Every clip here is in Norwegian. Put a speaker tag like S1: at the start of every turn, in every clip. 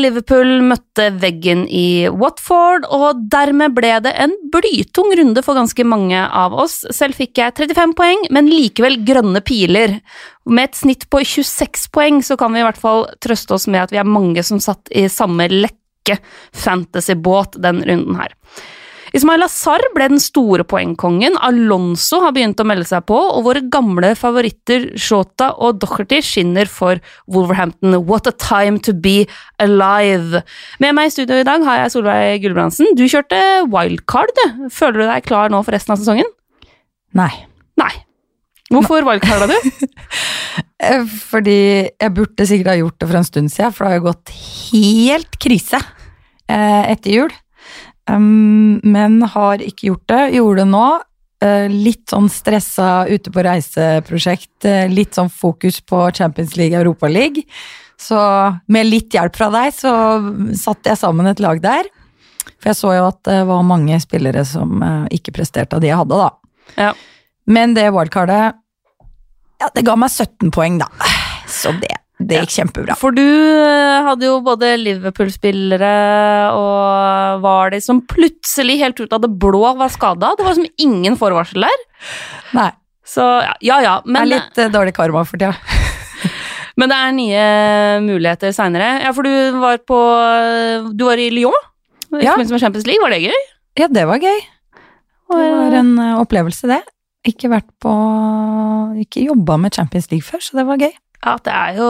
S1: Liverpool møtte veggen i Watford, og dermed ble det en blytung runde for ganske mange av oss. Selv fikk jeg 35 poeng, men likevel grønne piler. Med et snitt på 26 poeng så kan vi i hvert fall trøste oss med at vi er mange som satt i samme lekke fantasybåt den runden her. Ismail Azar ble den store poengkongen, Alonso har begynt å melde seg på, og våre gamle favoritter Shota og Docherty skinner for Wolverhampton. What a time to be alive! Med meg i studio i dag har jeg Solveig Gulbrandsen. Du kjørte wildcard, du. Føler du deg klar nå for resten av sesongen?
S2: Nei.
S1: Nei. Hvorfor wildcarda du?
S2: Eh, Fordi jeg burde sikkert ha gjort det for en stund siden, for det har jo gått helt krise eh, etter jul. Um, men har ikke gjort det. Gjorde det nå. Eh, litt sånn stressa ute på reiseprosjekt. eh, litt sånn fokus på Champions League, Europa League. Så med litt hjelp fra deg, så satte jeg sammen et lag der. For jeg så jo at det var mange spillere som eh, ikke presterte av de jeg hadde, da.
S1: Ja.
S2: Men det wildcardet ja, det ga meg 17 poeng, da. Så det, det gikk kjempebra.
S1: For du eh, hadde jo både Liverpool-spillere og var de som plutselig helt ut av det blå var skada. Det var som ingen forvarsel der.
S2: Nei,
S1: Så ja, ja, men
S2: det er litt uh, dårlig karma for tida.
S1: men det er nye muligheter seinere. Ja, for du var på Du var i Lyon i
S2: Ja.
S1: forbindelse med Champions League. Var det gøy?
S2: Ja, det var gøy. Det var en eh, opplevelse, det. Ikke vært på Ikke jobba med Champions League før, så det var gøy.
S1: Ja, det er jo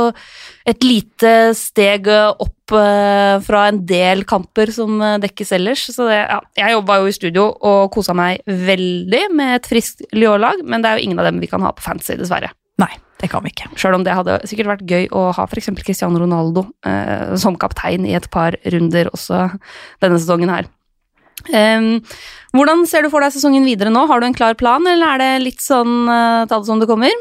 S1: et lite steg opp eh, fra en del kamper som eh, dekkes ellers. Så det, ja, jeg jobba jo i studio og kosa meg veldig med et friskt Lyon-lag, men det er jo ingen av dem vi kan ha på fancy, dessverre.
S2: Nei, det kan vi ikke.
S1: Sjøl om det hadde sikkert vært gøy å ha f.eks. Cristiano Ronaldo eh, som kaptein i et par runder også denne sesongen her. Um, hvordan ser du for deg sesongen videre nå? Har du en klar plan, eller er det litt sånn eh, ta det som det kommer?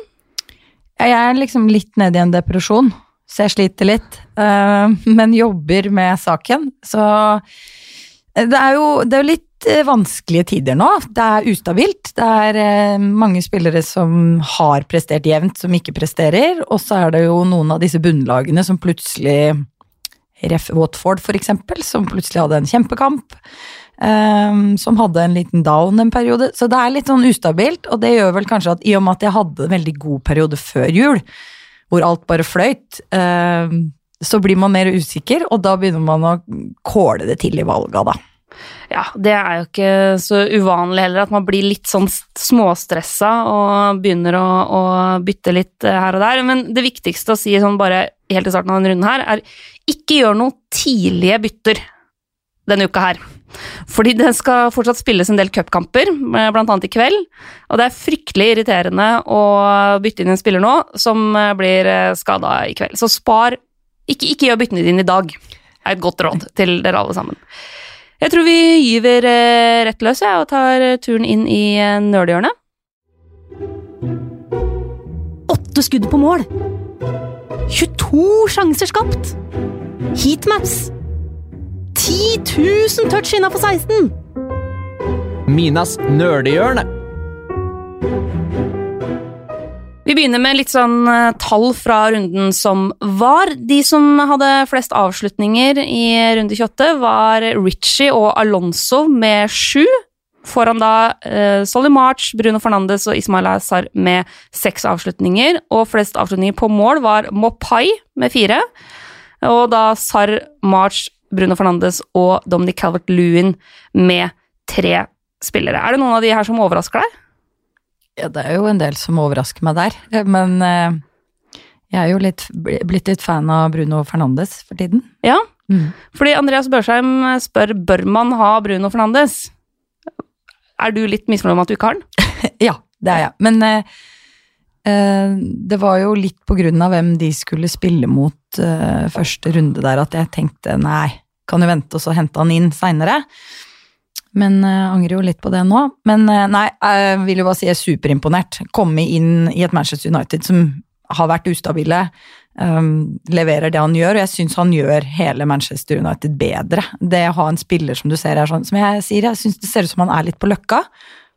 S2: Jeg er liksom litt nede i en depresjon, så jeg sliter litt. eh, men jobber med saken. Så eh, det er jo det er litt eh, vanskelige tider nå. Det er ustabilt. Det er mange spillere som har prestert jevnt, som ikke presterer. Og så er det jo noen av disse bunnlagene som plutselig Ref Watford, for eksempel, som plutselig hadde en kjempekamp. Eh, som hadde en liten down en periode. Så det er litt sånn ustabilt, og det gjør vel kanskje at i og med at jeg hadde en veldig god periode før jul, hvor alt bare fløyt, um, så blir man mer usikker, og da begynner man å kåle det til i valga, da.
S1: Ja, det er jo ikke så uvanlig heller at man blir litt sånn småstressa og begynner å, å bytte litt eh, her og der. Men det viktigste å si sånn bare helt i starten av denne runden her, er ikke gjør noen tidlige bytter denne uka her. Fordi det skal fortsatt spilles en del cupkamper, bl.a. blant annet i kveld. Og det er fryktelig irriterende å bytte inn en spiller nå som eh, blir skada i kveld. Så spar Ikke, ikke gjør byttene dine i dag, er et godt råd til dere alle sammen. Jeg tror vi gyver eh, rett løs og tar eh, turen inn i eh, nerdehjørnet. Åtte skudd på mål! 22 sjanser skapt! Heatmaps! 10 000 touch innafor 16!
S3: Minas nerdehjørne.
S1: Vi begynner med litt sånn eh, tall fra runden som var. De som hadde flest avslutninger i runde 28, var Ritchie og Alonso med sju. Foran da eh, Solly March, Bruno Fernandes og Ismail Azar med seks avslutninger. Og flest avslutninger på mål var Mopai med fire. Og da Sar, March, Bruno Fernandes og Dominic Calvert-Lewin med tre spillere. Er det noen av de her som overrasker deg?
S2: Ja, det er jo en del som overrasker meg der, men eh, jeg er jo litt, blitt litt fan av Bruno Fernandes for tiden.
S1: Ja,
S2: Mm.
S1: Fordi Andreas Børsheim spør bør man ha Bruno Fernandes. Er du litt misfornøyd med at du ikke har den?
S2: Ja, det er jeg. Men eh, eh, det var jo litt på grunn av hvem de skulle spille mot eh, første runde der, at jeg tenkte nei, kan jo vente og så hente han inn seinere. Men uh, angrer jo litt på det nå. Men eh, nei, jeg vil jo bare si jeg er superimponert. Komme inn i et Manchester United som har vært ustabile, um, leverer det han gjør, og jeg syns han gjør hele Manchester United bedre. Det å ha en spiller som du ser her, sånn, som jeg sier, jeg syns det ser ut som han er litt på løkka.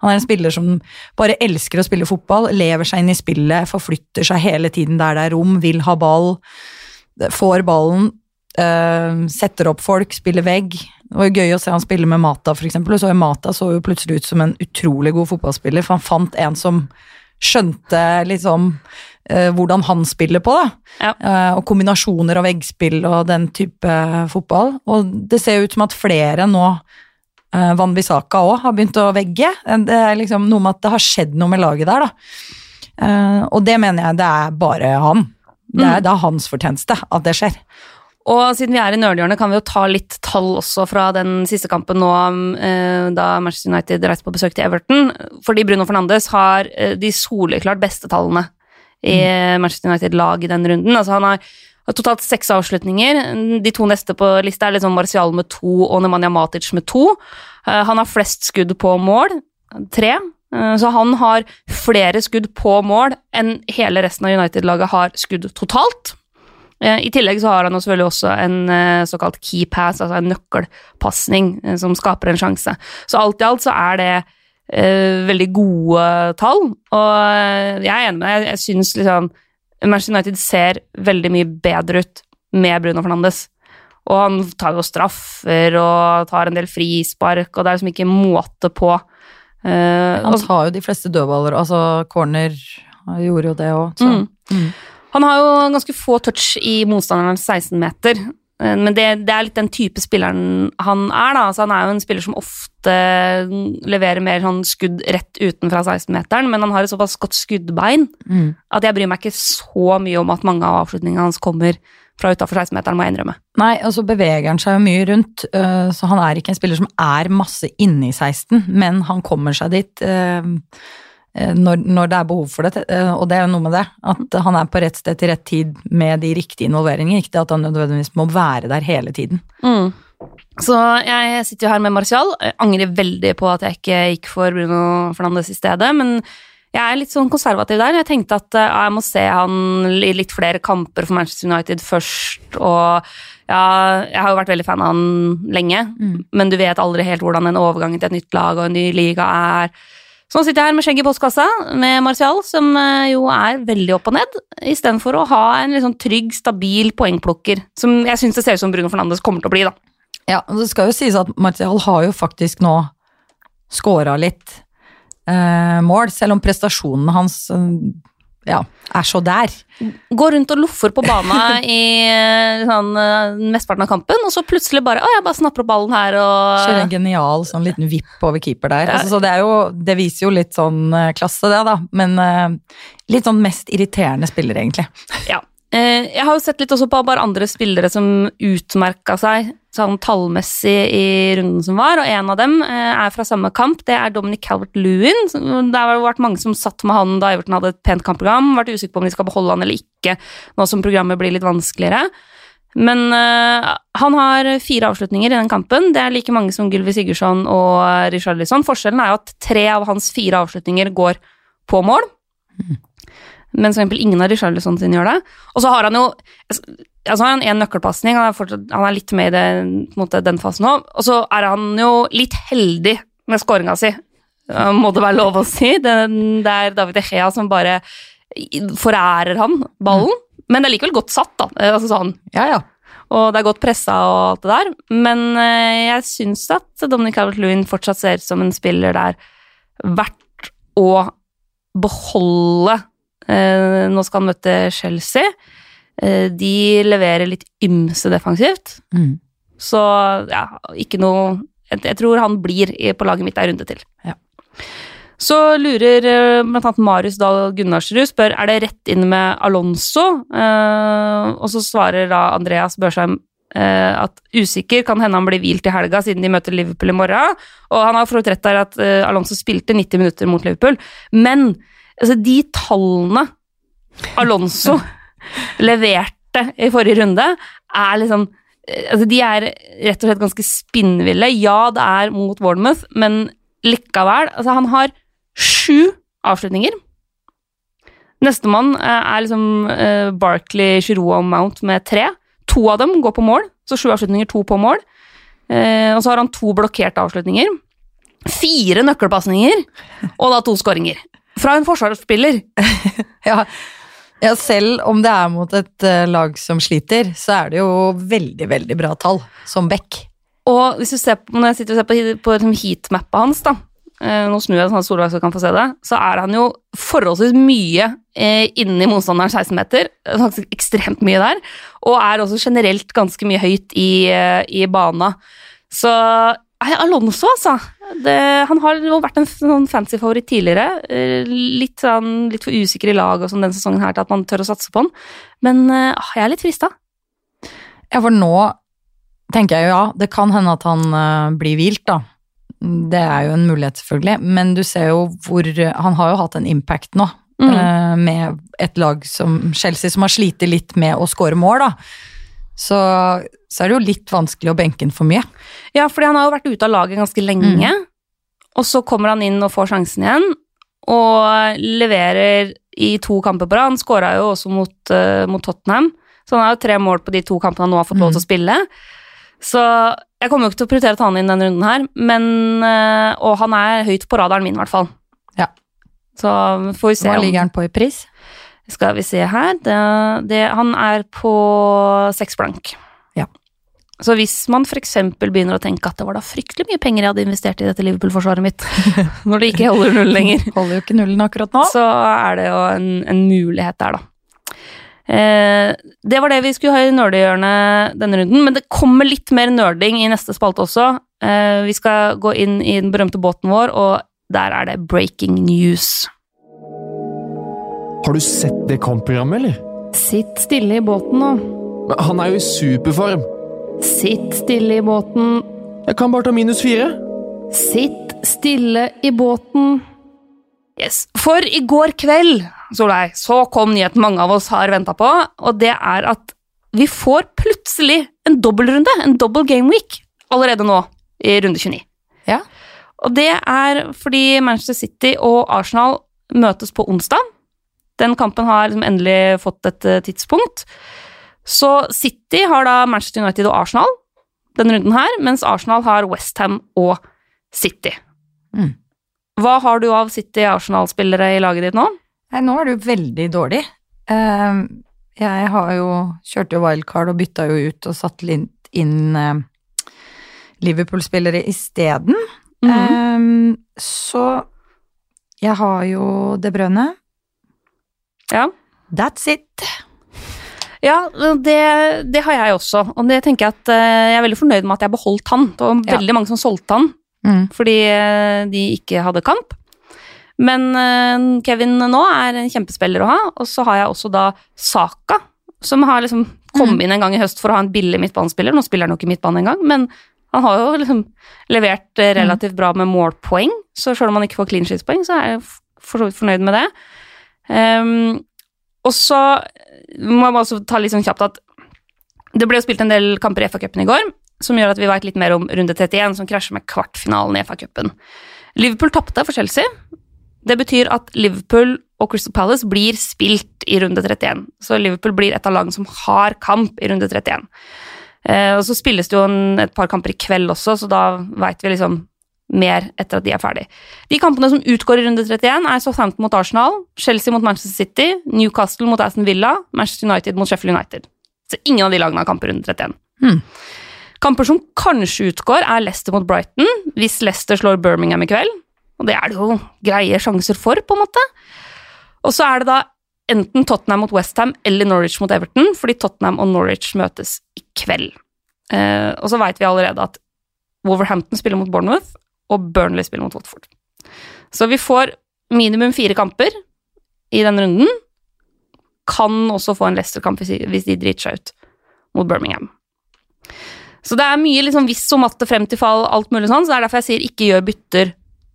S2: Han er en spiller som bare elsker å spille fotball, lever seg inn i spillet, forflytter seg hele tiden der det er rom, vil ha ball, får ballen. øh, setter opp folk, spiller vegg. Det var jo gøy å se han spille med Mata, eksempel. Så Mata så jo plutselig ut som en utrolig god fotballspiller, for han fant en som skjønte liksom øh, hvordan han spiller på, da.
S1: Ja.
S2: Uh, og kombinasjoner av veggspill og den type fotball. Og det ser ut som at flere nå uh, Wanbisaka òg har begynt å vegge. Det er liksom noe med at det har skjedd noe med laget der, da. Uh, og det mener jeg det er bare han. Det er, det er hans fortjeneste at det skjer.
S1: Og siden vi er i nerdhjørnet, kan vi jo ta litt tall også fra den siste kampen nå, eh, da Manchester United reiste på besøk til Everton. Fordi Bruno Fernandes har eh, de soleklart beste tallene i Manchester United-lag i den runden. Altså han har totalt seks avslutninger. De to neste på lista er liksom Martial med to og Nemanja Matic med to. Eh, han har flest skudd på mål, tre. Eh, Så han har flere skudd på mål enn hele resten av United-laget har skudd totalt. Eh, I tillegg så har han selvfølgelig også en såkalt key pass, altså en nøkkelpasning som skaper en sjanse. Så alt i alt så er det veldig gode tall, og jeg er enig med deg. Jeg syns liksom Manchester United ser veldig mye bedre ut med Bruno Fernandes. Og han tar jo straffer og tar en del frispark, og det er liksom ikke måte på. Uh,
S2: Han tar jo de fleste dødballer, altså corner gjorde jo det òg.
S1: Mm. Han har jo ganske få touch i motstanderens 16-meter, eh, men det, det er litt den type spilleren han er. da, altså Han er jo en spiller som ofte leverer mer sånn skudd rett utenfra 16-meteren, men han har et såpass godt skuddbein
S2: Mm.
S1: at jeg bryr meg ikke så mye om at mange av avslutningene hans kommer fra utafor 16-meteren, må jeg innrømme.
S2: Nei, og så beveger han seg jo mye rundt, øh, så han er ikke en spiller som er masse inne i 16, men han kommer seg dit øh, når, når det er behov for det, øh, og det er jo noe med det, at han er på rett sted til rett tid med de riktige involveringene, ikke at han nødvendigvis må være der hele tiden.
S1: Så jeg sitter jo her med Martial. Jeg angrer veldig på at jeg ikke gikk for Bruno Fernandes i stedet, men jeg er litt sånn konservativ der. Jeg tenkte at eh, jeg må se han i litt flere kamper for Manchester United først, og ja, jeg har jo vært veldig fan av han lenge, men du vet aldri helt hvordan en overgang til et nytt lag og en ny liga er. Så nå sitter jeg her med skjegg i postkassa med Martial, som eh, jo er veldig opp og ned, istedenfor å ha en sånn trygg, stabil poengplukker, som jeg syns det ser ut som Bruno Fernandes kommer til å bli, da.
S2: Ja, det skal jo sies at Martial har jo faktisk nå scora litt eh, mål, selv om prestasjonen hans øh, ja, er så der.
S1: Går rundt og loffer på bana i eh, sånn, eh, mesteparten av kampen, og så plutselig bare Å, jeg bare snapper opp ballen her
S2: Kjører en
S1: og
S2: genial sånn liten vipp over keeper der. Altså, så det, er jo, det viser jo litt sånn eh, klasse, det, da. Men litt sånn mest irriterende spiller, egentlig.
S1: Ja. Eh, Jeg har jo sett litt også på bare andre spillere som utmerka seg sånn tallmessig i runden som var, og en av dem eh, er fra samme kamp. Det er Dominic Calvert-Lewin. Det har vært mange som satt med han da Everton hadde et pent kampprogram. Vært usikker på om de skal beholde han eller ikke, nå som programmet blir litt vanskeligere. Men eh, han har fire avslutninger i den kampen. Det er like mange som Gylvi Sigurdsson og Richarlison. Forskjellen er jo at tre av hans fire avslutninger går på mål. Men for eksempel ingen av Richarlison sine gjør det. Og så har han jo altså har han en nøkkelpasning, han, han er litt med i det, måte, den fasen nå. Og så er han jo litt heldig med skåringa si, eh, må det være lov å si. Det, det er David Echea som bare forærer han ballen. Men det er likevel godt satt, da. Eh, Altså sånn,
S2: Ja, ja.
S1: og det er godt pressa og alt det der. Men eh, jeg syns at Dominic Albert-Lewin fortsatt ser ut som en spiller det er verdt å beholde. Eh, nå skal han møte Chelsea. Eh, de leverer litt ymse defensivt,
S2: Mm.
S1: så ja, ikke noe Jeg, tror han blir på laget mitt ei runde til.
S2: Ja.
S1: Så lurer bl.a. blant annet Marius Dahl Gunnarsrud spør er det rett inn med Alonso. Eh, og så svarer da Andreas Børsheim eh, at usikker kan hende han blir hvilt i helga siden de møter Liverpool i morgen. Og han har forholdt rett der at eh, Alonso spilte 90 minutter mot Liverpool. Men altså, de tallene Alonso leverte i forrige runde, er liksom eh, Altså, de er rett og slett ganske spinnville. Ja, det er mot Bournemouth, men likevel Altså, han har sju avslutninger. Nestemann eh, er liksom eh, Barkley, Giroud og Mount med tre. To av dem går på mål, så sju avslutninger, to på mål. Og så har han to blokkerte avslutninger. Fire nøkkelpasninger, og da to skåringer. Fra en forsvarsspiller.
S2: ja. Ja, selv om det er mot et eh, lag som sliter, så er det jo veldig, veldig bra tall, som back.
S1: Og hvis du ser på, når jeg sitter og ser på, på heatmappa heatmappet hans, da, eh, nå snur jeg sånn at Solveig så kan få se det, så er han jo forholdsvis mye eh, inni motstanderens 16-meter, faktisk ekstremt mye der, og er også generelt ganske mye høyt i, eh, i bana. Så Alonso, altså. Det, han har jo vært en sånn fancy favoritt tidligere. eh, Litt, sånn, litt for usikker i lag og sånn denne sesongen her til at man tør å satse på han. Men ah, jeg er litt frista.
S2: Ja, for nå tenker jeg jo ja, det kan hende at han øh, blir hvilt, da. Det er jo en mulighet, selvfølgelig. Men du ser jo hvor Han har jo hatt en impact nå.
S1: Mm.
S2: med et lag som Chelsea, som har slitt litt med å score mål, da. Så, så er det jo litt vanskelig å benke ham for mye.
S1: Ja, fordi han har jo vært ute av laget ganske lenge, og så kommer han inn og får sjansen igjen, og leverer i to kamper på rad. Han skåra jo også mot, uh, mot Tottenham, så han har jo tre mål på de to kampene han nå har fått lov til å spille. Så jeg kommer jo ikke til å prioritere å ta han inn denne runden her, men, uh, og han er høyt på radaren min, i hvert fall.
S2: Ja.
S1: Så får vi se
S2: Hva ligger han på i pris?
S1: Skal vi se her det, det, Han er på seks blank.
S2: Ja.
S1: Så hvis man f.eks. begynner å tenke at det var da fryktelig mye penger jeg hadde investert i dette Liverpool-forsvaret mitt, når det ikke holder null lenger,
S2: Holder jo ikke nullen akkurat nå.
S1: så er det jo en, en mulighet der, da. Eh, det var det vi skulle ha i nerdehjørnet denne runden, men det kommer litt mer nerding i neste spalte også. Eh, vi skal gå inn i den berømte båten vår, og der er det breaking news.
S4: Har du sett det kampprogrammet, eller?
S1: Sitt stille i båten nå.
S4: Men Han er jo i superform.
S1: Sitt stille i båten.
S4: Jeg kan bare ta minus fire.
S1: Sitt stille i båten. Yes. For i går kveld, Solveig, så kom nyheten mange av oss har venta på, og det er at vi får plutselig en dobbeltrunde, en double game week, allerede nå i runde 29.
S2: Ja.
S1: Og det er fordi Manchester City og Arsenal møtes på onsdag. Den kampen har liksom endelig fått et eh, tidspunkt. Så City har da Manchester United og Arsenal denne runden her, mens Arsenal har Westham og City.
S2: Mm.
S1: Hva har du av City-Arsenal-spillere i laget ditt nå?
S2: Nei, nå er det jo veldig dårlig. Eh, jeg har jo kjørt jo wildcard og bytta jo ut og satt litt inn eh, Liverpool-spillere isteden.
S1: Mm
S2: -hmm. så jeg har jo De Brønne.
S1: Ja.
S2: That's it.
S1: Ja, det, det har jeg også, og det tenker jeg at eh, jeg er veldig fornøyd med at jeg beholdt han. Det var
S2: Ja.
S1: veldig mange som solgte han
S2: Mm.
S1: fordi eh, de ikke hadde kamp. Men eh, Kevin nå er en kjempespiller å ha, og så har jeg også da Saka, som har liksom kommet inn en gang i høst for å ha en billig midtbanespiller. Nå spiller han jo ikke midtbane engang, men han har jo liksom levert eh, relativt bra med målpoeng, så selv om han ikke får clean sheets-poeng, så er jeg for så vidt fornøyd med det. Ehm, og så må jeg også ta litt sånn kjapt at det ble jo spilt en del kamper i FA-cupen i går, som gjør at vi vet litt mer om runde 31, som krasjer med kvartfinalen i FA-cupen. Liverpool tapte for Chelsea. Det betyr at Liverpool og Crystal Palace blir spilt i runde 31. Så Liverpool blir et av lagene som har kamp i runde 31. Eh, og så spilles det jo en, et par kamper i kveld også, så da veit vi liksom mer etter at de er ferdig. De kampene som utgår i runde 31, er Southampton mot Arsenal, Chelsea mot Manchester City, Newcastle mot Aston Villa, Manchester United mot Sheffield United. Så ingen av de lagene har kamper i runde 31.
S2: Hmm.
S1: Kamper som kanskje utgår, er Leicester mot Brighton, hvis Leicester slår Birmingham i kveld. Og det er det jo greie sjanser for, på en måte. Og så er det da enten Tottenham mot Westham eller Norwich mot Everton, fordi Tottenham og Norwich møtes i kveld. Eh, og så veit vi allerede at Wolverhampton spiller mot Bournemouth, og Burnley spiller mot Watford. Så vi får minimum fire kamper i den runden. Kan også få en Leicester-kamp hvis de- driter seg ut mot Birmingham. Så det er mye liksom hvis og matte frem til fall, alt mulig sånn, så det er derfor jeg sier ikke gjør bytter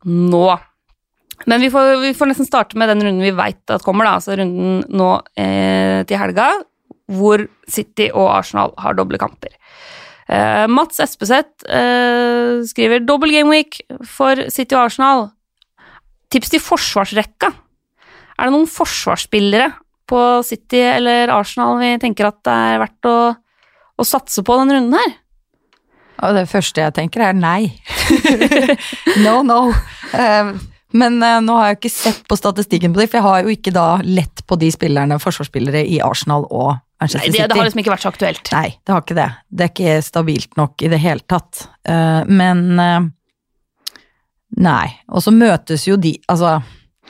S1: nå. Men vi får, vi får nesten starte med den runden vi veit at kommer, da, altså runden nå eh, til helga, hvor City og Arsenal har doble kamper. Eh, Mats Espeseth uh, skriver dobbel game week for City og Arsenal. Tips til forsvarsrekka. Er det noen forsvarsspillere på City eller Arsenal vi tenker at det er verdt å, å satse på denne runden her?
S2: Og det første jeg tenker er nei. no, no. Uh, Men nå har jeg ikke sett på statistikken på det, for jeg har jo ikke da lett på de spillerne, forsvarsspillere i Arsenal og Manchester
S1: Nei, det, det har liksom ikke vært så aktuelt.
S2: Nei, det har ikke det. Det er ikke stabilt nok i det hele tatt. Uh, men uh, Nei. Og så møtes jo de Altså,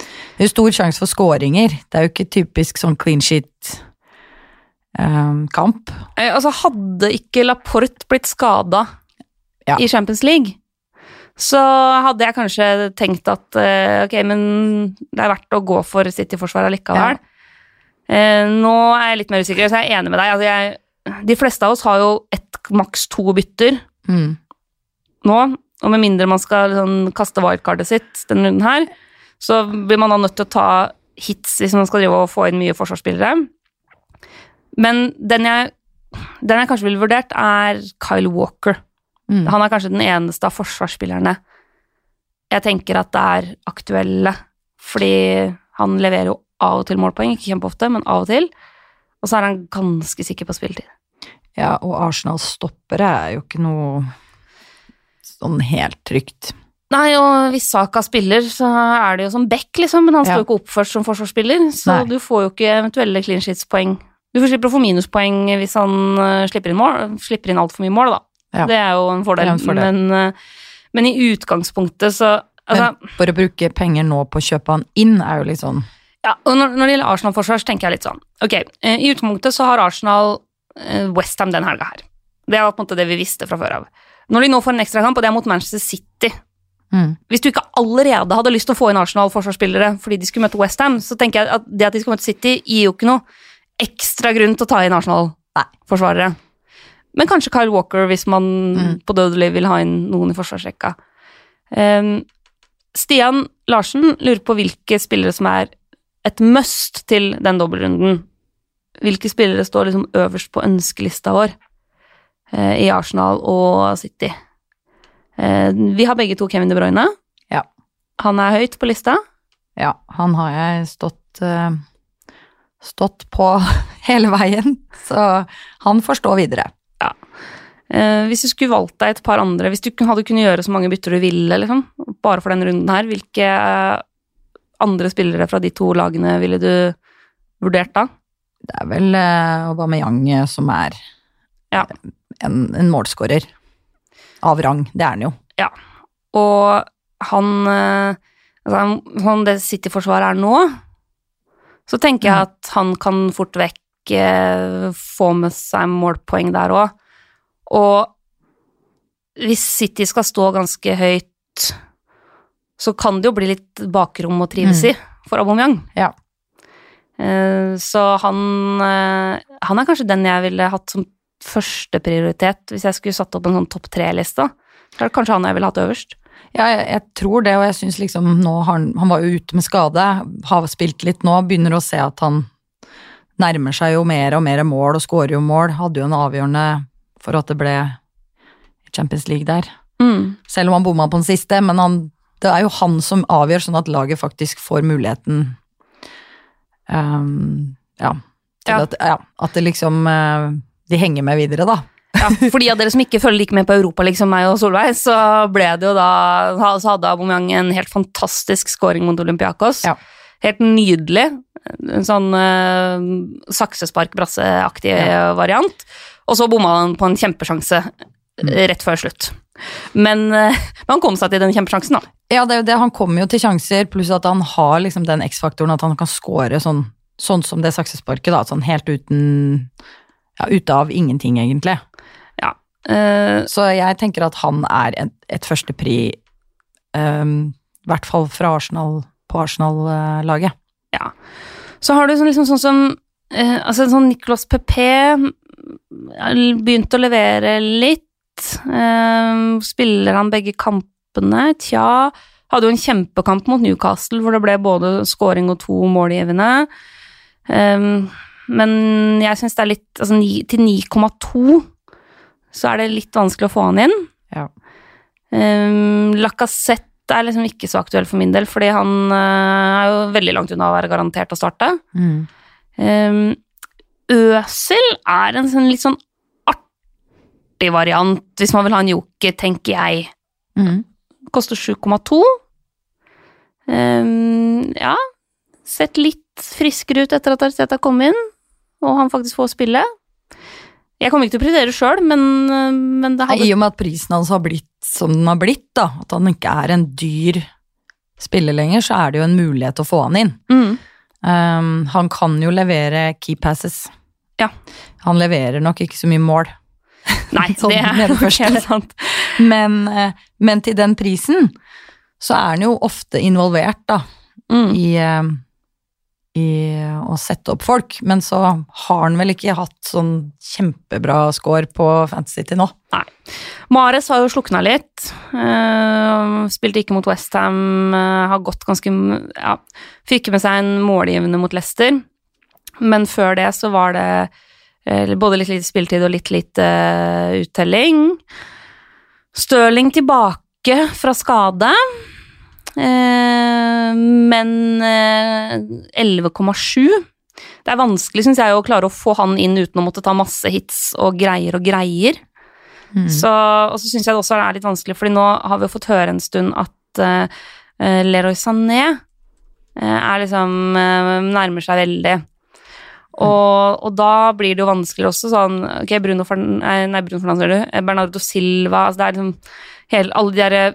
S2: det er jo stor sjanse for skåringer. Det er jo ikke typisk sånn clean sheet-kamp.
S1: Eh, Altså, hadde ikke Laporte blitt skada
S2: Ja.
S1: i Champions League, så hadde jeg kanskje tenkt at ok, men det er verdt å gå for City-forsvaret likevel. Eh, nå er jeg litt mer usikker, så jeg er enig med deg. Altså, jeg, de fleste av oss har jo ett, maks to bytter
S2: mm.
S1: nå, og med mindre man skal sånn, kaste wildcardet sitt denne runden her, så blir man da nødt til å ta hits hvis man skal drive og få inn mye forsvarsspillere. Men den jeg, den jeg kanskje ville vurdert, er Kyle Walker.
S2: Mm.
S1: Han er kanskje den eneste av forsvarsspillerne jeg tenker at det er aktuelle, fordi han leverer jo av og til målpoeng, ikke kjempeofte, men av og til. Og så er han ganske sikker på spilletid.
S2: Ja, og Arsenal-stoppere er jo ikke noe sånn helt trygt.
S1: Nei, og hvis Saka spiller, så er det jo som back, liksom, men han står jo ikke oppført som forsvarsspiller, så
S2: Nei.
S1: du får jo ikke eventuelle clean sheets-poeng. Du får slipper å få minuspoeng hvis han eh, slipper inn mål, slipper inn altfor mye mål, da.
S2: Ja.
S1: Det er jo en fordel,
S2: en fordel.
S1: Men, eh, men i utgangspunktet så altså,
S2: Men for å bruke penger nå på å kjøpe han inn, er jo litt sånn
S1: Ja, og når, når det gjelder Arsenal-forsvar, så tenker jeg litt sånn Ok, eh, i utgangspunktet så har Arsenal eh, Westham den helga her. Det var på en måte det vi visste fra før av. Når de nå får en ekstrakamp, og det er mot Manchester City
S2: mm.
S1: Hvis du ikke allerede hadde lyst til å få inn Arsenal-forsvarsspillere fordi de skulle møte Westham, så tenker jeg at det at de skal møte City, gir jo ikke noe ekstra grunn til å ta inn Arsenal-forsvarere. Men kanskje Kyle Walker, hvis man
S2: Mm.
S1: på dødelig vil ha inn noen i forsvarsrekka. Um, Stian Larsen lurer på hvilke spillere som er et must til den dobbeltrunden. Hvilke spillere står liksom øverst på ønskelista vår eh, i Arsenal og City? Eh, vi har begge to Kevin De Bruyne.
S2: Ja.
S1: Han er høyt på lista.
S2: Ja, han har jeg stått eh, stått på hele veien, så han får stå videre.
S1: Eh, hvis du skulle valgt deg et par andre, hvis du hadde kunnet gjøre så mange bytter du ville, liksom, bare for denne runden her, hvilke eh, andre spillere fra de to lagene ville du vurdert da?
S2: Det er vel eh, Aubameyang eh, som er
S1: Ja.
S2: en, en målskårer. Av rang, det er han jo.
S1: Og han eh, altså, Sånn det City-forsvaret er nå, så tenker jeg at han kan fort vekk eh, få med seg målpoeng der òg. Og hvis City skal stå ganske høyt, så kan det jo bli litt bakrom å trives i for Aubameyang.
S2: Ja.
S1: Eh, Så han, eh, han er kanskje den jeg ville hatt som førsteprioritet hvis jeg skulle satt opp en sånn topp tre-liste. Så er det kanskje han jeg ville hatt øverst.
S2: Ja, jeg, jeg tror det, og jeg syns liksom nå han Han var jo ute med skade, har spilt litt nå, begynner å se at han nærmer seg jo mer og mer mål og skårer jo mål. Hadde jo en avgjørende for at det ble Champions League der.
S1: Mm.
S2: Selv om han bomma på den siste, men han, det er jo han som avgjør, sånn at laget faktisk får muligheten um, ja,
S1: Ja.
S2: At, ja, at det liksom eh, De henger med videre, da.
S1: Ja, for de av dere som ikke følger like med på Europa, liksom meg og Solveig, så ble det jo da Så hadde Aubameyang en helt fantastisk scoring mot Olympiakos.
S2: Ja.
S1: Helt nydelig. En sånn uh, saksespark-brasseaktig
S2: Ja.
S1: variant. Og så bomma han på en kjempesjanse rett før slutt. Men, eh, men han kom seg til den kjempesjansen, da.
S2: Ja, det er jo det. Han kommer jo til sjanser, pluss at han har liksom den X-faktoren at han kan score sånn, sånn som det saksesparket, da. Sånn helt uten Ja, ute av ingenting, egentlig.
S1: Ja. Uh,
S2: Så jeg tenker at han er et, et førstepri, um, i hvert fall fra Arsenal, på Arsenal-laget.
S1: Ja. Så har du sånn, liksom sånn som uh, Altså sånn Nicolas Pepé begynte å levere litt. Eh, spiller han begge kampene? Tja. Hadde jo en kjempekamp mot Newcastle hvor det ble både scoring og to målgivende. Eh, men jeg syns det er litt Altså til 9,2 så er det litt vanskelig å få han inn.
S2: Ja.
S1: Um, Lacassette er liksom ikke så aktuell for min del, fordi han eh, er jo veldig langt unna å være garantert å starte. Um, Øsel er en sånn litt sånn artig variant, hvis man vil ha en joker, tenker jeg.
S2: Mm.
S1: Koster 7,2. Um, ja, sett litt friskere ut etter at Arteta kom inn, og han faktisk får spille. Jeg kommer ikke til å prioritere sjøl, men, eh, men det
S2: hadde I og med at prisen hans har blitt som den har blitt, da, at han ikke er en dyr spiller lenger, så er det jo en mulighet til å få han inn.
S1: mm,
S2: Um, han kan jo levere key passes.
S1: Ja.
S2: Han leverer nok ikke så mye mål,
S1: Nei,
S2: Sånn
S1: det er
S2: jo
S1: helt sant.
S2: men, eh, men til den prisen så er den jo ofte involvert, da,
S1: Mm.
S2: i, eh, i å sette opp folk. Men så har han vel ikke hatt sånn kjempebra score på Fantasy til nå.
S1: Mares har jo slukna litt. eh, spilte ikke mot Westham. Uh, har gått ganske ja, Fikk med seg en målgivende mot Leicester. Men før det så var det både litt lite spilletid og litt lite eh, uttelling. Stirling tilbake fra skade. Eh, men eh, 11,7 Det er vanskelig, syns jeg, å klare å få han inn uten å måtte ta masse hits og greier og greier. Så, og så syns jeg det også er litt vanskelig, fordi nå har vi jo fått høre en stund at eh, eh, Leroy Sané eh, er liksom eh, nærmer seg veldig. Og, og da blir det jo vanskelig også sånn Ok, Bruno Fern, nei, Bruno Fernandes. Eh, Bernardo Silva altså Det er liksom hele, Alle de derre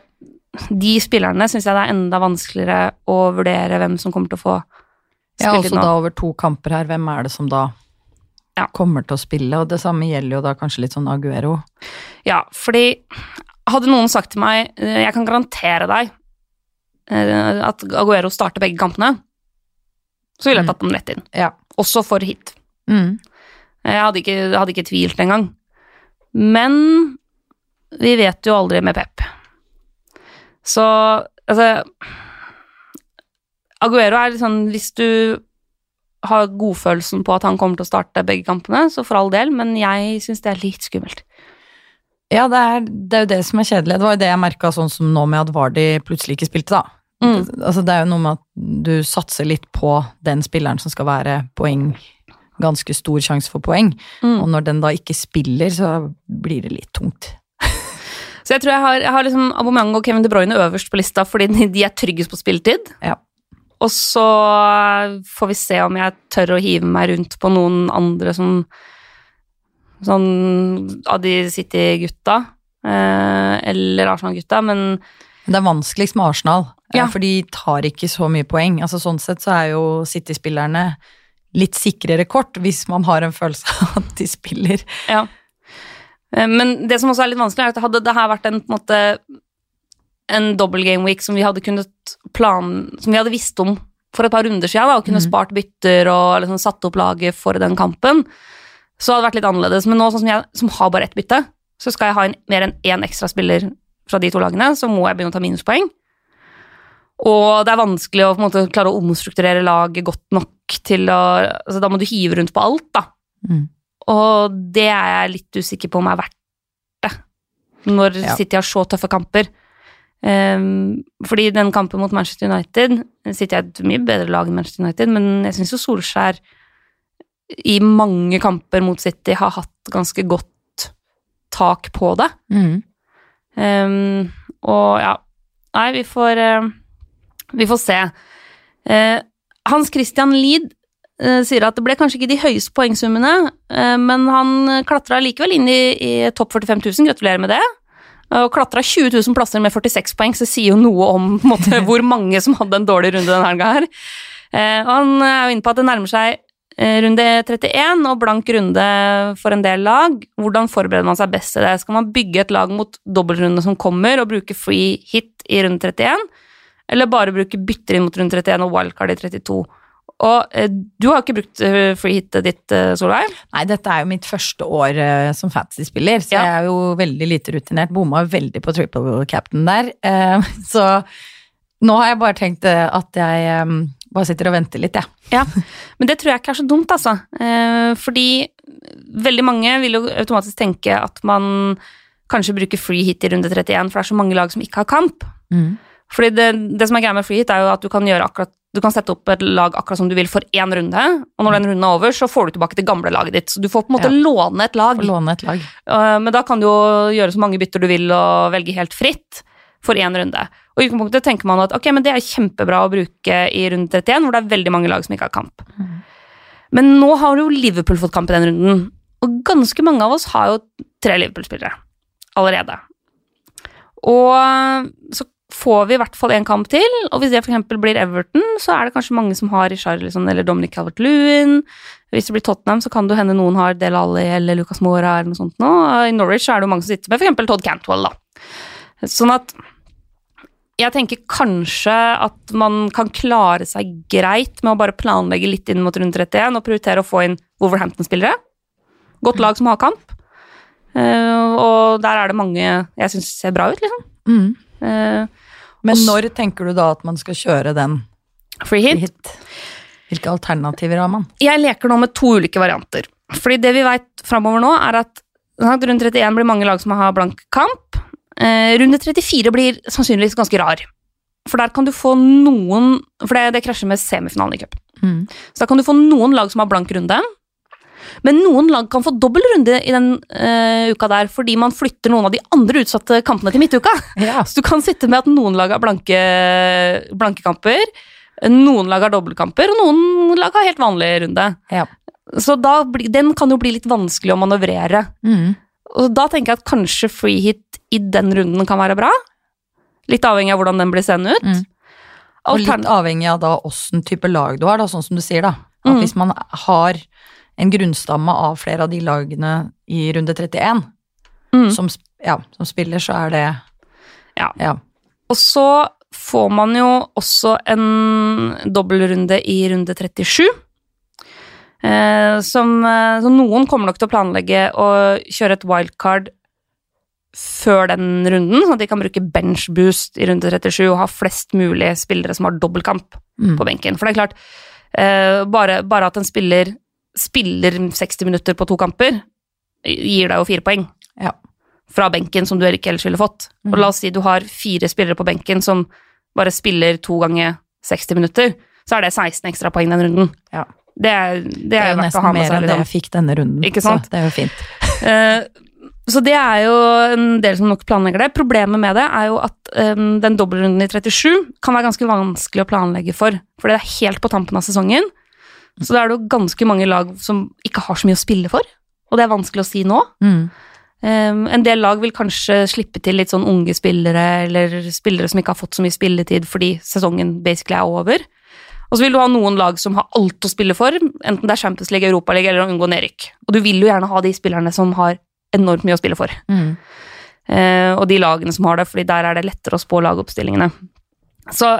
S1: De spillerne syns jeg det er enda vanskeligere å vurdere hvem som kommer til å få
S2: Ja,
S1: spilletid
S2: også
S1: nå.
S2: da over to kamper her, hvem er det som da
S1: Ja.
S2: kommer til å spille? Og det samme gjelder jo da kanskje litt sånn Aguero.
S1: Ja, fordi hadde noen sagt til meg eh, Jeg kan garantere deg eh, at Aguero starter begge kampene, så ville jeg
S2: Mm.
S1: tatt dem rett inn.
S2: Ja.
S1: Også for hit.
S2: Mm.
S1: Jeg hadde ikke, hadde ikke tvilt engang. Men vi vet jo aldri med Pep. Så altså Aguero er litt sånn Hvis du har godfølelsen på at han kommer til å starte begge kampene, så for all del, men jeg syns det er litt skummelt.
S2: Ja, det er, det er jo det som er kjedelig. Det var jo det jeg merka sånn som nå med at Vardi plutselig ikke spilte, da.
S1: Mm.
S2: Altså, det er jo noe med at du satser litt på den spilleren som skal være poeng, ganske stor sjanse for poeng.
S1: Mm.
S2: Og når den da ikke spiller, så blir det litt tungt.
S1: Så jeg tror jeg har, jeg har liksom Aubameyang og Kevin De Bruyne øverst på lista fordi de- er tryggest på spilletid.
S2: Ja.
S1: Og så får vi se om jeg tør å hive meg rundt på noen andre som Sånn av de City-gutta. Eh, eller Arsenal-gutta, Men
S2: det er vanskeligst med Arsenal, eh,
S1: Ja.
S2: for de tar ikke så mye poeng. Altså Sånn sett så er jo City-spillerne litt sikrere kort, hvis man har en følelse av at de spiller.
S1: ja. Eh, Men det som også er litt vanskelig, er at hadde det her vært en, på en måte en double game week som vi hadde kunnet plan, som vi hadde visst om for et par runder siden, da, og kunne
S2: mm.
S1: spart bytter og liksom satt opp laget for den kampen, så hadde det vært litt annerledes. Men nå, sånn som jeg som har bare ett bytte, så skal jeg ha en, mer enn én ekstra spiller fra de to lagene, så må jeg begynne å ta minuspoeng. Og det er vanskelig å måte, klare å omstrukturere laget godt nok til å altså, Da må du hive rundt på alt, da.
S2: Mm.
S1: Og det er jeg litt usikker på om er verdt det, når
S2: Ja.
S1: City har så tøffe kamper. Um, fordi den kampen mot Manchester United City er et mye bedre lag enn Manchester United, men jeg syns jo Solskjær i mange kamper mot City har hatt ganske godt tak på det.
S2: Mm.
S1: Ehm, og ja Nei, vi får uh, Vi får se. Uh, Hans Christian Lid uh, sier at det ble kanskje ikke de høyeste poengsummene, eh, men han klatra likevel inn i, i topp 45 000. Gratulerer med det. Og klatra 20 000 plasser med 46 poeng, så det sier jo noe om måte, hvor mange som hadde en dårlig runde denne helga her. Eh, og han er jo inne på at det nærmer seg eh, runde 31 og blank runde for en del lag. Hvordan forbereder man seg best til det? Skal man bygge et lag mot dobbeltrunde som kommer, og bruke free hit i runde 31? Eller bare bruke bytter inn mot runde 31 og wildcard i 32? Og eh, du har ikke brukt eh, free hitet ditt, eh, Solveig?
S2: Nei, dette er jo mitt første år eh, som fantasy-spiller, så
S1: Ja.
S2: jeg er jo veldig lite rutinert. Bomma veldig på triple captain der. eh, så nå har jeg bare tenkt eh, at jeg eh, bare sitter og venter litt, jeg.
S1: Ja, men det tror jeg ikke er så dumt, altså. Eh, fordi veldig mange vil jo automatisk tenke at man kanskje bruker free hit i runde 31, for det er så mange lag som ikke har kamp. Fordi det, det som er greia med free hit, er jo at du kan gjøre akkurat du kan sette opp et lag akkurat som du vil for én runde, og når den runden er over, så får du tilbake det gamle laget ditt. Så du får på en måte
S2: Ja.
S1: låne et lag.
S2: Låne et lag.
S1: Eh, Men da kan du jo gjøre så mange bytter du vil og velge helt fritt. For én runde. Og i utgangspunktet tenker man at ok, men det er kjempebra å bruke i runde 31, hvor det er veldig mange lag som ikke har kamp. Men nå har jo Liverpool fått kamp i den runden, og ganske mange av oss har jo tre Liverpool-spillere allerede. Og så får vi i hvert fall én kamp til, og hvis det f.eks. blir Everton, så er det kanskje mange som har Richarlison eller Dominic Calvert-Lewin. Hvis det blir Tottenham, så kan det hende noen har Del Alli eller Lucas Mora eller noe sånt nå. I Norwich er det jo mange som sitter med f.eks. Todd Cantwell, da. Sånn at jeg tenker kanskje at man kan klare seg greit med å bare planlegge litt inn mot rundt 31 og prioritere å få inn Wolverhampton-spillere. Godt lag som har kamp. Uh, og der er det mange jeg syns ser bra ut, liksom.
S2: Mm.
S1: Uh,
S2: Men
S1: også,
S2: når tenker du da at man skal kjøre den
S1: free hit.
S2: hit? Hvilke alternativer har man?
S1: Jeg leker nå med to ulike varianter. Fordi det vi vet framover nå, er at rundt 31 blir mange lag som har blank kamp. Eh, runde 34 blir sannsynligvis ganske rar. For der kan du få noen For det, det krasjer med semifinalen i cupen.
S2: Mm.
S1: Så da kan du få noen lag som har blank runde. Men noen lag kan få dobbel runde i den uh, uka der, fordi man flytter noen av de andre utsatte kampene til midtuka.
S2: Ja.
S1: Så du kan sitte med at noen lag har blanke, blanke kamper, noen lag har dobbeltkamper, og noen lag har helt vanlig runde.
S2: Ja.
S1: Så da, den kan jo bli litt vanskelig å manøvrere.
S2: Mm.
S1: Og da tenker jeg at kanskje free hit i den runden kan være bra. Litt avhengig av hvordan den blir sendt ut.
S2: Mm. Og litt avhengig av da åssen type lag du har, da, sånn som du sier, da. At
S1: Mm.
S2: hvis man har en grunnstamme av flere av de lagene i runde 31
S1: Mm.
S2: som, ja, som spiller, så er det
S1: Ja.
S2: ja.
S1: Og så får man jo også en dobbeltrunde i runde 37. Eh, som, eh, så noen kommer nok til å planlegge å kjøre et wildcard før den runden, sånn at de kan bruke benchboost i runde 37 og ha flest mulig spillere som har dobbeltkamp
S2: Mm.
S1: på benken. For det er klart, eh, bare, bare at en spiller spiller 60 minutter på to kamper, gir deg jo fire poeng
S2: Ja.
S1: fra benken som du ikke ellers ville fått. Og
S2: Mhm.
S1: la oss si du har fire spillere på benken som bare spiller to ganger 60 minutter, så er det 16 ekstra poeng den runden.
S2: Ja.
S1: Det er, det
S2: Det
S1: er,
S2: jo nesten mer
S1: seg.
S2: enn det
S1: Liksom.
S2: jeg fikk denne runden.
S1: Ikke sant?
S2: Så det er jo fint.
S1: uh, så det er jo en del som nok planlegger det. Problemet med det er jo at um, den dobbeltrunden i 37 kan være ganske vanskelig å planlegge for, for det er helt på tampen av sesongen. Så da er det jo ganske mange lag som ikke har så mye å spille for, og det er vanskelig å si nå.
S2: Mm.
S1: Um, en del lag vil kanskje slippe til litt sånn unge spillere, eller spillere som ikke har fått så mye spilletid fordi sesongen basically er over. Og så vil du ha noen lag som har alt å spille for, enten det er Champions League, Europaliga eller å unngå nedrykk. Og du vil jo gjerne ha de spillerne som har enormt mye å spille for.
S2: Mm.
S1: Eh, og de lagene som har det, fordi der er det lettere å spå lagoppstillingene. Så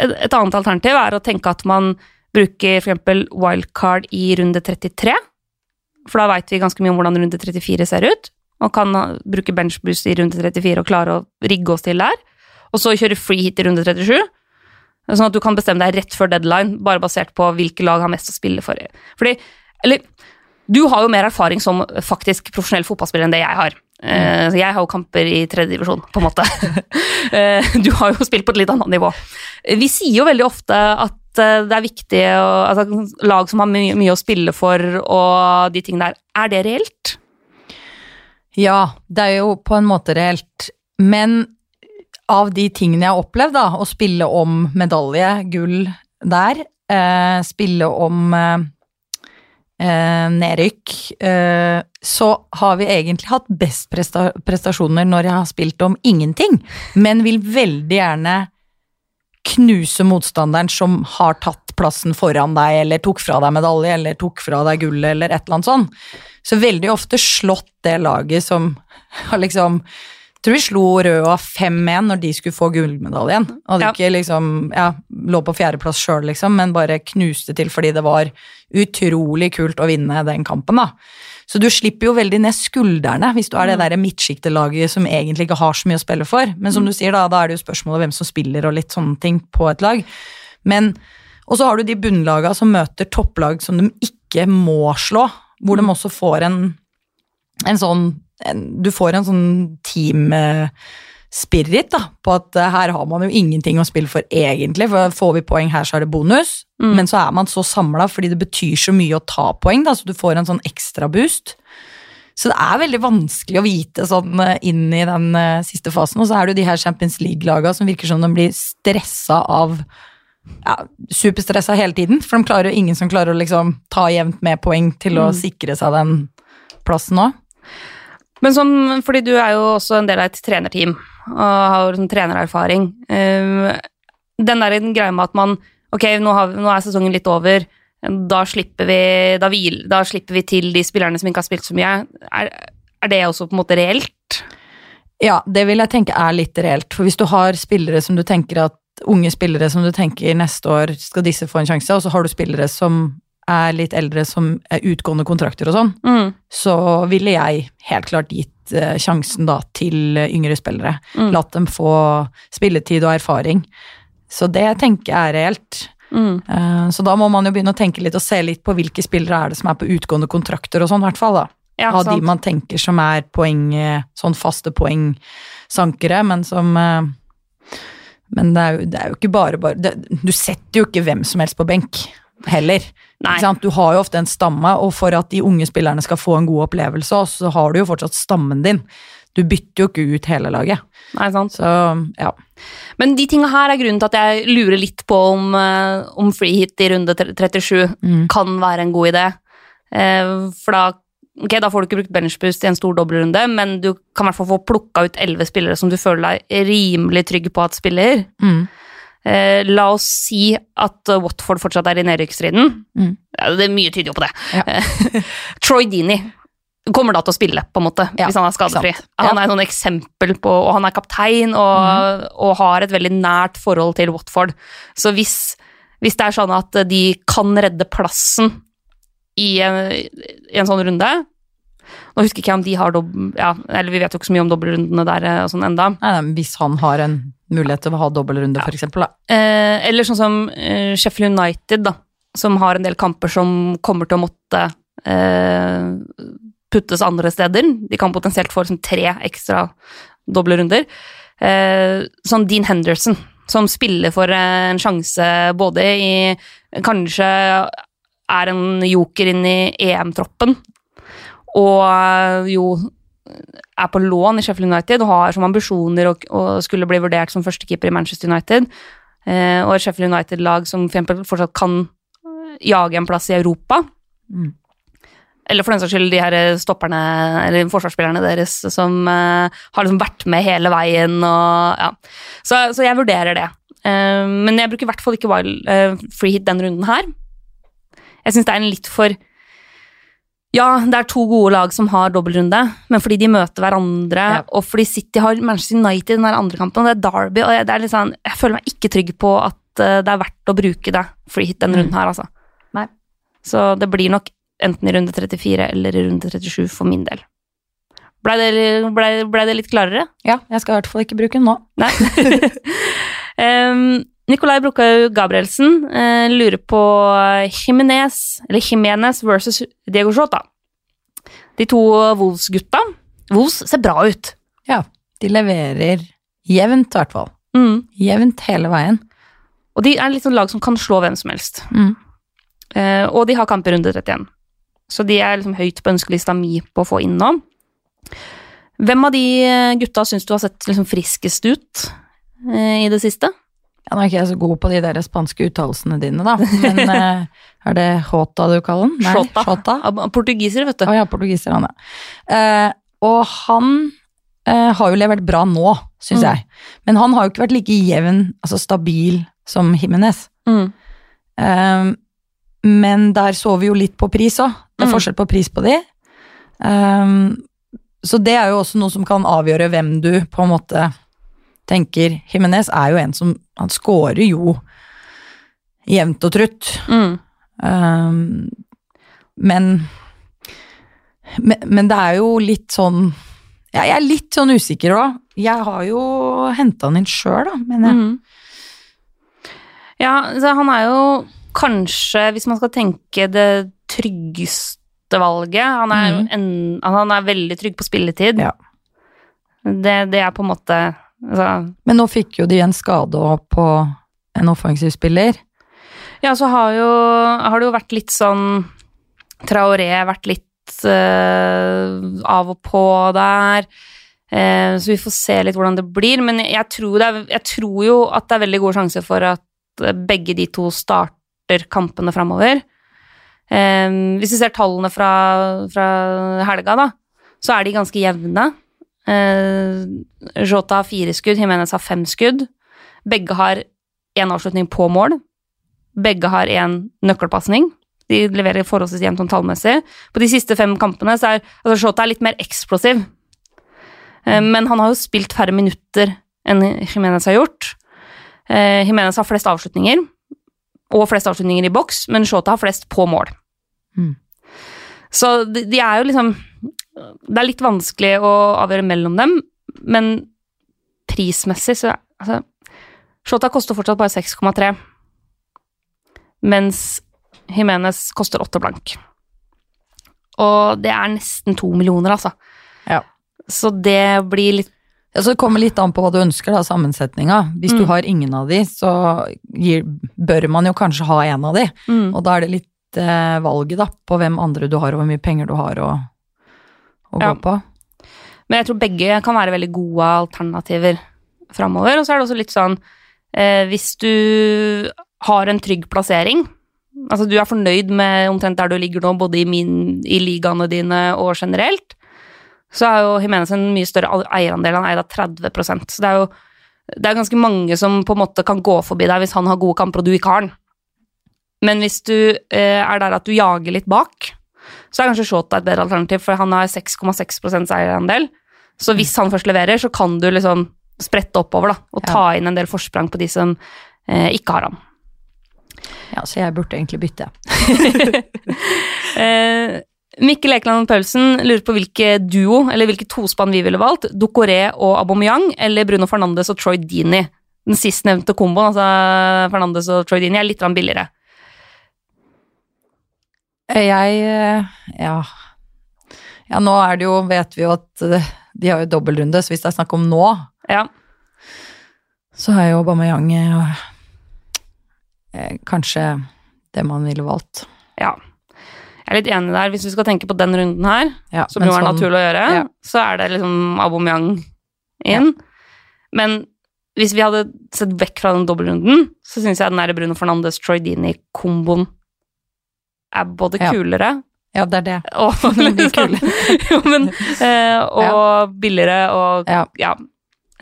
S1: et, et annet alternativ er å tenke at man bruker f.eks. wildcard i runde 33, for da veit vi ganske mye om hvordan runde 34 ser ut, og kan bruke benchboost i runde 34 og klare å rigge oss til der, og så kjøre free hit i runde 37. Sånn at du kan bestemme deg rett før deadline, bare basert på hvilke lag har mest å spille for. Fordi, eller, du har jo mer erfaring som faktisk profesjonell fotballspiller enn det jeg har. Mm. jeg har jo kamper i tredje divisjon, på en måte. Eh, du har jo spilt på et litt annet nivå. Vi sier jo veldig ofte at eh, det er viktig å, altså, Lag som har my mye å spille for og de tingene der. Er det reelt?
S2: Ja, det er jo på en måte reelt. Men av de tingene jeg har opplevd, da, å spille om medalje, gull der, eh, spille om eh, eh, nedrykk, eh, så har vi egentlig hatt best presta prestasjoner når jeg har spilt om ingenting, men vil veldig gjerne knuse motstanderen som har tatt plassen foran deg, eller tok fra deg medalje, eller tok fra deg gullet, eller et eller annet sånt. Så veldig ofte slått det laget som har liksom tror vi slo Røa 5-1 når de skulle få gullmedaljen. Hadde
S1: Ja.
S2: ikke liksom Ja, lå på fjerdeplass sjøl, liksom, men bare knuste til fordi det var utrolig kult å vinne den kampen, da. Så du slipper jo veldig ned skuldrene hvis du er det der midtsjiktelaget som egentlig ikke har så mye å spille for. Men som du sier, da, da er det jo spørsmålet hvem som spiller og litt sånne ting på et lag. Men Og så har du de bunnlaga som møter topplag som de ikke må slå, hvor de også får en, en sånn Du får en sånn team eh, spirit da, på at eh, her har man jo ingenting å spille for egentlig, for får vi poeng her, så er det bonus.
S1: Mm.
S2: Men så er man så samla fordi det betyr så mye å ta poeng, da, så du får en sånn ekstra boost. Så det er veldig vanskelig å vite sånn eh, inn i den uh, siste fasen. Og så er det jo de her Champions League-laga som virker som de blir stressa av ja, Superstressa hele tiden. For de klarer jo ingen som klarer å liksom ta jevnt med poeng til å sikre seg den plassen nå.
S1: Men som, fordi du er jo også en del av et trenerteam og har sånn trenererfaring. eh, den der greia med at man Ok, nå, har, nå er sesongen litt over. Da slipper, vi, da, vi, da slipper vi til de spillerne som ikke har spilt så mye. Er, er det også på en måte reelt?
S2: Ja, det vil jeg tenke er litt reelt. For hvis du har spillere som du tenker at unge spillere som du tenker neste år skal disse få en sjanse, og så har du spillere som er litt eldre som er utgående kontrakter og sånn,
S1: Mm.
S2: så ville jeg helt klart gitt uh, sjansen da til yngre spillere.
S1: Mm.
S2: Latt dem få spilletid og erfaring. Så det tenker jeg er reelt.
S1: Mm.
S2: Uh, så da må man jo begynne å tenke litt og se litt på hvilke spillere er det som er på utgående kontrakter og sånn, i hvert fall. da.
S1: Ja,
S2: Av de man tenker som er poeng, eh, sånn faste poengsankere, men som uh, Men det er jo, det er jo ikke bare bare det, Du setter jo ikke hvem som helst på benk heller. Du har jo ofte en stamme, og for at de unge spillerne skal få en god opplevelse, så har du jo fortsatt stammen din. Du bytter jo ikke ut hele laget.
S1: Nei, sant.
S2: Så ja.
S1: Men de tinga her er grunnen til at jeg lurer litt på om, eh, om free hit i runde 37
S2: Mm.
S1: kan være en god idé. Eh, for da, okay, da får du ikke brukt benchboost i en stor dobbeltrunde, men du kan i hvert fall få plukka ut elleve spillere som du føler deg rimelig trygg på at spiller.
S2: Mm.
S1: Eh, la oss si at eh, Watford fortsatt er i nedrykksstriden.
S2: Mm.
S1: Ja, det er mye tyder jo på det.
S2: Ja.
S1: Troy Dini kommer da til å spille, på en måte,
S2: Ja,
S1: hvis han er skadefri. Han er noen eksempel på, og han er kaptein og, og har et veldig nært forhold til Watford. Så hvis, hvis det er sånn at de kan redde plassen i en, i en sånn runde Nå husker ikke jeg om de har dobbel... Ja, eller vi vet jo ikke så mye om dobbeltrundene der eh, og sånn enda.
S2: Nei, nei, hvis han har en mulighet til å ha dobbeltrunde, eksempel, da.
S1: Eh, eller sånn som eh, Sheffield United, da, som har en del kamper som kommer til å måtte eh, puttes andre steder. De kan potensielt få liksom, tre ekstra doble runder. Eh, sånn Dean Henderson, som spiller for en sjanse både i Kanskje er en joker inn i EM-troppen, og eh, jo er på lån i Sheffield United og har som ambisjoner å, skulle bli vurdert som førstekeeper i Manchester United. Eh, og et Sheffield United-lag som for eksempel fortsatt kan eh, jage en plass i Europa.
S2: Mm.
S1: Eller for den saks skyld de her stopperne, eller forsvarsspillerne deres som eh, har liksom vært med hele veien og ja. Så, så jeg vurderer det. Eh, men jeg bruker i hvert fall ikke wild, eh, free hit den runden her. Jeg syns det er en litt for Ja, det er to gode lag som har dobbeltrunde, men fordi de møter hverandre,
S2: Ja.
S1: og fordi City har Manchester United i den andre kampen, og det er Derby, og jeg, det er sånn, jeg føler meg ikke trygg på at eh, det er verdt å bruke det free hit denne
S2: Mm.
S1: runden her, altså.
S2: Nei.
S1: Så det blir nok enten i runde 34 eller i runde 37 for min del. Blei det, ble, ble det litt klarere?
S2: Ja, jeg skal i hvert fall ikke bruke den nå.
S1: Nei. um, Nikolai Brochhaug Gabrielsen eh, lurer på Jimenez, eller Jimenez versus Diego Jota. De to Wolves-gutta. Wolves ser bra ut.
S2: Ja, de leverer jevnt, i hvert fall.
S1: Mm.
S2: Jevnt hele veien.
S1: Og de er sånn lag som kan slå hvem som helst.
S2: Mm.
S1: Eh, og de har kamper runde 31. Så de er liksom høyt på ønskelista mi på å få inn nå. Hvem av de eh, gutta syns du har sett liksom friskest ut eh, i det siste?
S2: Ja, nå er ikke jeg så god på de der spanske uttalelsene dine, da. Men eh, er det Jota du kaller den? Nei,
S1: Jota. Av vet du.
S2: Å ja, portugiser han, ja. Eh, og han eh, har jo levert bra nå, syns
S1: Mm.
S2: jeg. Men han har jo ikke vært like jevn, altså stabil, som Jimenez.
S1: Mm.
S2: Eh, men der så vi jo litt på pris òg. Det er
S1: Mm.
S2: forskjell på pris på de. Eh, så det er jo også noe som kan avgjøre hvem du på en måte tenker Jimenez er jo en som Han scorer jo jevnt og trutt.
S1: Mm.
S2: Um, men, men Men det er jo litt sånn ja, Jeg er litt sånn usikker òg. Jeg har jo henta han inn sjøl, da, mener jeg.
S1: Mm. Ja, så han er jo kanskje, hvis man skal tenke det tryggeste valget Han er,
S2: mm.
S1: en, han er veldig trygg på spilletid.
S2: Ja.
S1: Det, det er på en måte altså,
S2: Men nå fikk jo de en skade på en offensiv spiller.
S1: Ja, så har, jo, har det jo vært litt sånn Traoré vært litt uh, av og på der. Uh, så vi får se litt hvordan det blir. Men jeg tror, det er, jeg tror jo at det er veldig gode sjanser for at eh, begge de to starter kampene framover. Eh, hvis vi ser tallene fra, fra helga, da, så er de ganske jevne. Eh, Jota har fire skudd, Jimenez har fem skudd. Begge har én avslutning på mål. Begge har én nøkkelpasning. De leverer forholdsvis jevnt sånn tallmessig. På de siste fem kampene så er altså Shota er litt mer eksplosiv. Eh, Men han har jo spilt færre minutter enn Jimenez har gjort. Eh, Jimenez har flest avslutninger, og flest avslutninger i boks, men Shota har flest på mål.
S2: Mm.
S1: Så de, de er jo liksom Det er litt vanskelig å avgjøre mellom dem, men prismessig så altså, Shota koster fortsatt bare 6,3, mens Jimenez koster 8 blank. Og det er nesten to millioner, altså.
S2: Ja.
S1: Så det blir litt
S2: Ja, så Det kommer litt an på hva du ønsker, da, sammensetninga. Hvis du
S1: Mm.
S2: har ingen av de, så gir, bør man jo kanskje ha en av de.
S1: mm.
S2: Og da er det litt eh, valget da, på hvem andre du har, og hvor mye penger du har å, å
S1: Ja.
S2: gå på.
S1: Men jeg tror begge kan være veldig gode alternativer framover. Og så er det også litt sånn eh, Hvis du har en trygg plassering, altså du er fornøyd med omtrent der du ligger nå, både i, min, i ligaene dine og generelt, så er jo Jimenez en mye større eierandel. Han eier da 30% Så det er jo det er ganske mange som på en måte kan gå forbi deg hvis han har gode kamper og du ikke har den. Men hvis du eh, er der at du jager litt bak, så er kanskje Shota et bedre alternativ, for han har 6,6% eierandel. Så hvis han først leverer, så kan du liksom sprette oppover da, og
S2: Ja.
S1: ta inn en del forsprang på de som eh, ikke har han.
S2: Ja, Så jeg burde egentlig bytte.
S1: Eh, Mikkel Ekeland Paulsen lurer på hvilke duo, eller hvilke tospann vi ville valgt. Ducoré og Aubameyang, eller Bruno Fernandes og Troy Dini. Den sistnevnte komboen, altså Fernandes og Troy Dini, er litt billigere.
S2: Jeg eh, ja. ja, nå er det jo, vet vi jo at eh, de har jo dobbeltrunde, så hvis det er snakk om nå,
S1: Ja,
S2: så er jo Aubameyang eh, eh, kanskje det man ville valgt.
S1: ja. Jeg er litt enig der. Hvis vi skal tenke på den runden her,
S2: Ja,
S1: som jo er
S2: sånn-
S1: naturlig å gjøre,
S2: ja.
S1: så er det liksom Aubameyang inn. Men hvis vi hadde sett vekk fra den dobbeltrunden, så syns jeg den der Bruno Fernandes-Troy Dini-komboen er både
S2: Ja.
S1: kulere
S2: Ja, det er det.
S1: og liksom, jo, men, eh, og billigere og
S2: Ja.
S1: ja.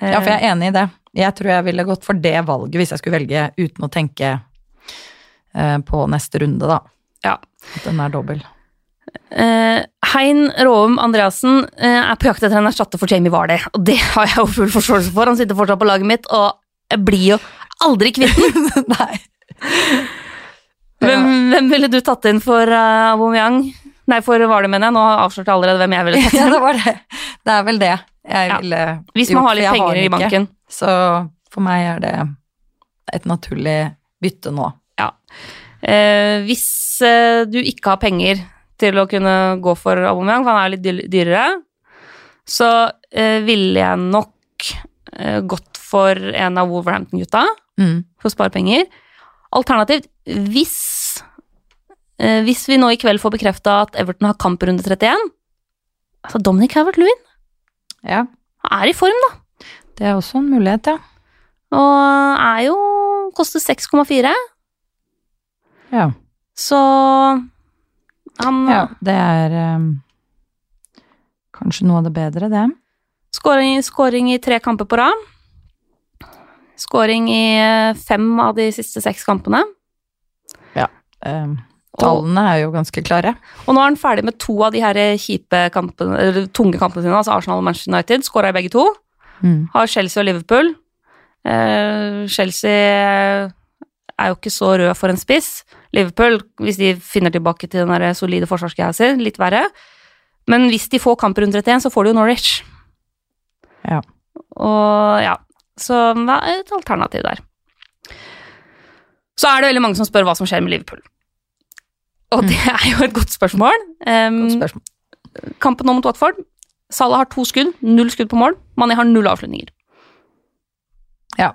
S1: Eh,
S2: Ja, for jeg er enig i det. Jeg tror jeg ville gått for det valget hvis jeg skulle velge uten å tenke eh, på neste runde, da.
S1: Ja.
S2: At den er dobbel.
S1: Eh, Hein Råum Andreassen eh, er på jakt etter en erstatter for Jamie Warley, og det har jeg jo full forståelse for. Han sitter fortsatt på laget mitt, og jeg blir jo aldri kvitt den.
S2: Nei.
S1: Hvem, hvem ville du tatt inn for uh, Aubameyang? Nei, for Vardy, mener jeg. Nå avslørte jeg allerede hvem jeg ville tatt inn.
S2: Ja, det var det. Det er vel det jeg
S1: Ja.
S2: ville
S1: Hvis man har litt penger
S2: har
S1: i banken.
S2: Så for meg er det et naturlig bytte nå.
S1: Eh, hvis eh, du ikke har penger til å kunne gå for Aubameyang, for han er litt dyrere, så eh, ville jeg nok eh, gått for en av Wolverhampton-gutta.
S2: Mm.
S1: for å spare penger. Alternativt, hvis eh, Hvis vi nå i kveld får bekrefta at Everton har kamprunde 31 Altså, Dominic Havert-Lewin
S2: Ja,
S1: er i form, da.
S2: det er også en mulighet, ja.
S1: Og er jo Koster 6,4,
S2: Ja,
S1: så han
S2: ja det er um, kanskje noe av det bedre, det.
S1: Skåring, skåring i tre kamper på rad. Skåring i eh, fem av de siste seks kampene.
S2: Eh, tallene er jo ganske klare.
S1: og nå er han ferdig med to av de her kjipe kampene, eller tunge kampene sine, altså Arsenal og Manchester United. Skåra i begge to.
S2: Mm.
S1: har Chelsea og Liverpool. Eh, Chelsea er jo ikke så rød for en spiss. Liverpool, hvis de finner tilbake til den der solide forsvarsgreia si, litt verre. Men hvis de får kamp rundt 31, så får de jo Norwich.
S2: Ja.
S1: Og ja, så det er et alternativ der. Så er det veldig mange som spør hva som skjer med Liverpool. Og det er jo et godt spørsmål. Um,
S2: Godt spørsmål.
S1: kampen nå mot Watford. Salah har to skudd, null skudd på mål. Mani har null avslutninger.
S2: Ja.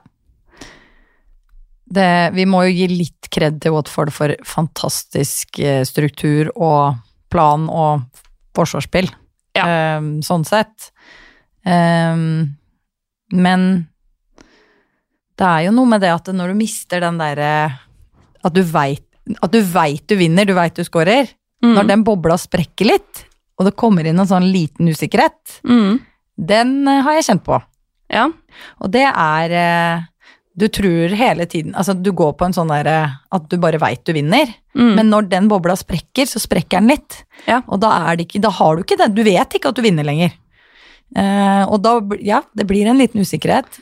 S2: Det, vi må jo gi litt kred til Watford for fantastisk eh, struktur og plan og forsvarsspill,
S1: Ja.
S2: um, sånn sett. Um, men det er jo noe med det at når du mister den derre At du veit du du vinner, du veit du scorer.
S1: Mm.
S2: Når den bobla sprekker litt, og det kommer inn en sånn liten usikkerhet,
S1: Mm.
S2: den eh, har jeg kjent på.
S1: Ja.
S2: Og det er eh, Du tror hele tiden Altså, du går på en sånn derre at du bare veit du vinner,
S1: Mm.
S2: men når den bobla sprekker, så sprekker den litt.
S1: Ja.
S2: Og da det ikke Da har du ikke det. Du vet ikke at du vinner lenger. Eh, og da, ja, det blir en liten usikkerhet.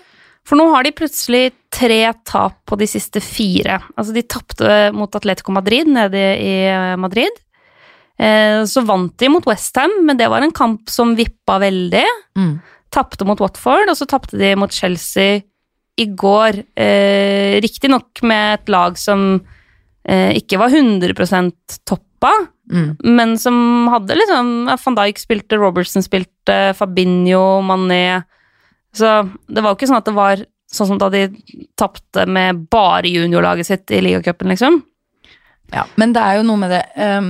S1: For nå har de plutselig tre tap på de siste fire. Altså, de tapte mot Atletico Madrid nede i eh, Madrid. Eh, Så vant de mot Westham, men det var en kamp som vippa veldig.
S2: Mm.
S1: Tapte mot Watford, og så tapte de mot Chelsea i går. Eh, Riktignok med et lag som eh, ikke var 100% toppa,
S2: Mm.
S1: men som hadde liksom Van Dijk spilte, Robertson spilte, Fabinho, Mané Så det var jo ikke sånn at det var sånn som da de tapte med bare juniorlaget sitt i ligacupen, liksom.
S2: Ja, men det er jo noe med det um,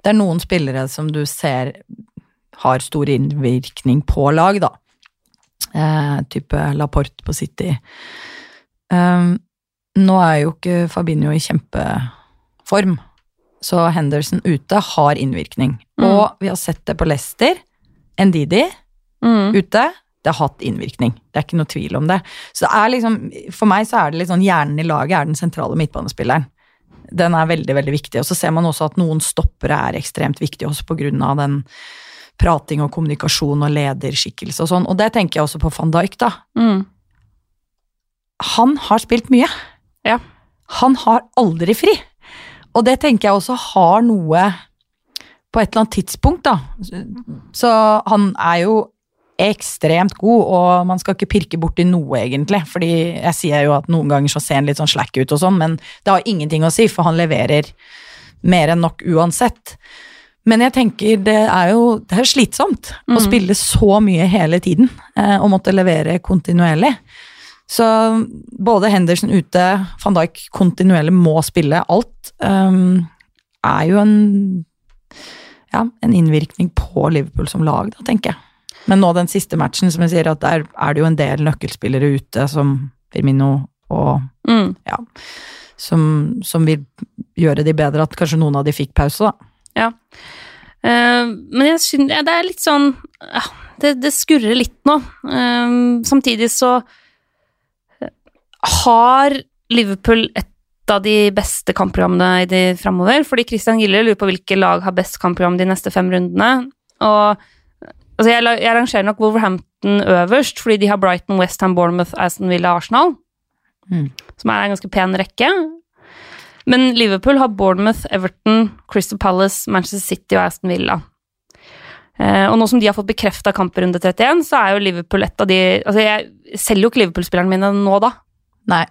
S2: Det er noen spillere som du ser har stor innvirkning på lag, da. Eh, type Laporte på City. Um, nå er jo ikke Fabinho i kjempeform, så Henderson ute har innvirkning.
S1: Mm.
S2: Og vi har sett det på Leicester. Ndidi
S1: Mm.
S2: ute. Det har hatt innvirkning. Det er ikke noe tvil om det. Så det er liksom, For meg så er det litt sånn hjernen i laget er den sentrale midtbanespilleren. Den er veldig, veldig viktig. Og så ser man også at noen stoppere er ekstremt viktige også på grunn av den prating og kommunikasjon og lederskikkelse og sånn. Og det tenker jeg også på van Dijk, da.
S1: Mm.
S2: Han har spilt mye.
S1: Ja.
S2: Han har aldri fri. Og det tenker jeg også har noe på et eller annet tidspunkt, da. Så han er jo ekstremt god, og man skal ikke pirke borti noe, egentlig. Fordi jeg sier jo at noen ganger så ser han litt sånn slack ut og sånn, men det har ingenting å si, for han leverer mer enn nok uansett. Men jeg tenker det er jo det er slitsomt å
S1: Mm.
S2: spille så mye hele tiden, eh, og måtte levere kontinuerlig. Så både Henderson ute, van Dijk kontinuerlig må spille alt, um, er jo en, ja, en innvirkning på Liverpool som lag, da, tenker jeg. Men nå den siste matchen, som jeg sier, at der er det jo en del nøkkelspillere ute, som Firmino og
S1: Mm.
S2: ja, som, som vil gjøre de bedre, at kanskje noen av de fikk pause, da.
S1: Ja. Uh, men jeg synes ja, det er litt sånn ja, det, det skurrer litt nå. Uh, samtidig så eh, har Liverpool et av de beste kampprogrammene i de framover. Fordi Christian Gille lurer på hvilke lag har best kampprogram de neste fem rundene. Og altså jeg, jeg rangerer nok Wolverhampton øverst, fordi de har Brighton, Westham, Bournemouth, Aston Villa, Arsenal.
S2: Mm.
S1: Som er en ganske pen rekke. Men Liverpool har Bournemouth, Everton, Crystal Palace, Manchester City og Aston Villa. Eh, og nå som de har fått bekrefta kamprunde 31, så er jo Liverpool et av de Altså, jeg selger jo ikke Liverpool-spillerne mine nå, da.
S2: Nei.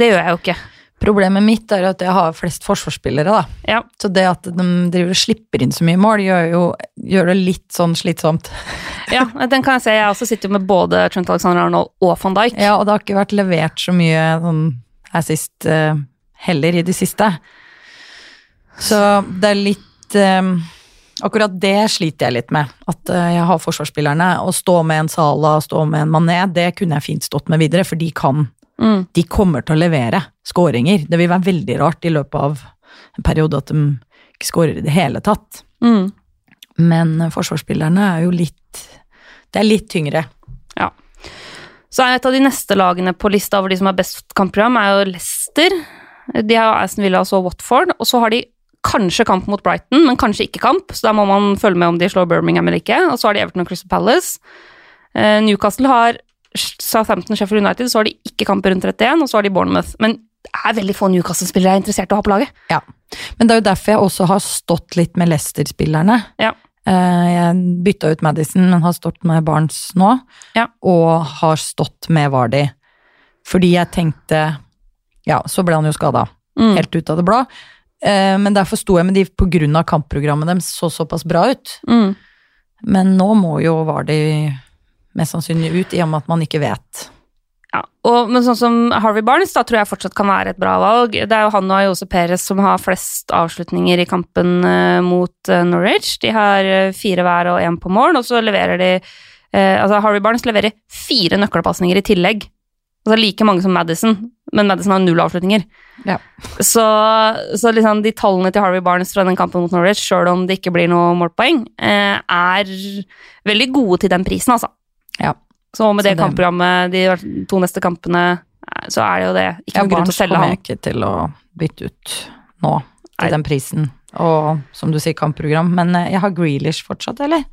S1: Det gjør jeg jo ikke.
S2: Problemet mitt er at jeg har flest forsvarsspillere, da.
S1: Ja.
S2: Så det at de driver og slipper inn så mye mål, gjør jo gjør det litt sånn slitsomt.
S1: ja, den kan jeg se. Jeg også sitter jo med både Trent Alexander Arnold og van Dijk.
S2: Ja, og det har ikke vært levert så mye sånn her sist eh, heller i det siste. Så det er litt um, Akkurat det sliter jeg litt med. At uh, jeg har forsvarsspillerne. Å stå med en Sala, stå med en Mané, det kunne jeg fint stått med videre, for de kan
S1: Mm.
S2: De kommer til å levere skåringer. Det vil være veldig rart i løpet av en periode at de ikke skårer i det hele tatt.
S1: Mm.
S2: Men forsvarsspillerne er jo litt Det er litt tyngre. Ja.
S1: Så er et av de neste lagene på lista over de som har best kampprogram, er jo Leicester. De har Aston Villa og så Watford. Og så har de kanskje kamp mot Brighton, men kanskje ikke kamp, så da må man følge med om de slår Birmingham eller ikke. Og så har de Everton og Crystal Palace. Eh, Newcastle har Southampton og Sheffield United, så har de ikke kamper rundt 31, og så har de Bournemouth. Men det er veldig få Newcastle-spillere jeg er interessert i å ha på laget.
S2: Ja. Men det er jo derfor jeg også har stått litt med Leicester-spillerne.
S1: Ja.
S2: Eh, Jeg bytta ut Madison, men har stått med Barnes nå.
S1: Ja.
S2: Og har stått med Vardy. Fordi jeg tenkte Ja, så ble han jo skada.
S1: Mm.
S2: Helt ut av det blå. Eh, Men derfor sto jeg med de av kampprogrammet deres så såpass bra ut.
S1: Mm.
S2: Men nå må jo Vardy mest sannsynlig ut, i og med at man ikke vet
S1: Ja, og, men sånn som Harvey Barnes da tror jeg fortsatt kan være et bra valg. Det er jo han og Jose Perez som har flest avslutninger i kampen eh, mot eh, Norwich. De har eh, fire hver og én på mål, og så leverer de eh, Altså Harvey Barnes leverer fire nøkkelpasninger i tillegg. Altså like mange som Madison, men Madison har null avslutninger.
S2: Ja.
S1: Så, så liksom de tallene til Harvey Barnes fra den kampen mot Norwich, sjøl om det ikke blir noe målpoeng, eh, er veldig gode til den prisen, altså.
S2: Ja.
S1: Så med det
S2: det-
S1: kampprogrammet, de to neste kampene, eh, så er det jo det ikke
S2: Ja,
S1: noen grunn til å selge
S2: kommer
S1: han.
S2: jeg ikke til å bytte ut nå,
S1: Nei.
S2: til den prisen. Og som du sier, kampprogram. Men eh, jeg har Grealish fortsatt, eller?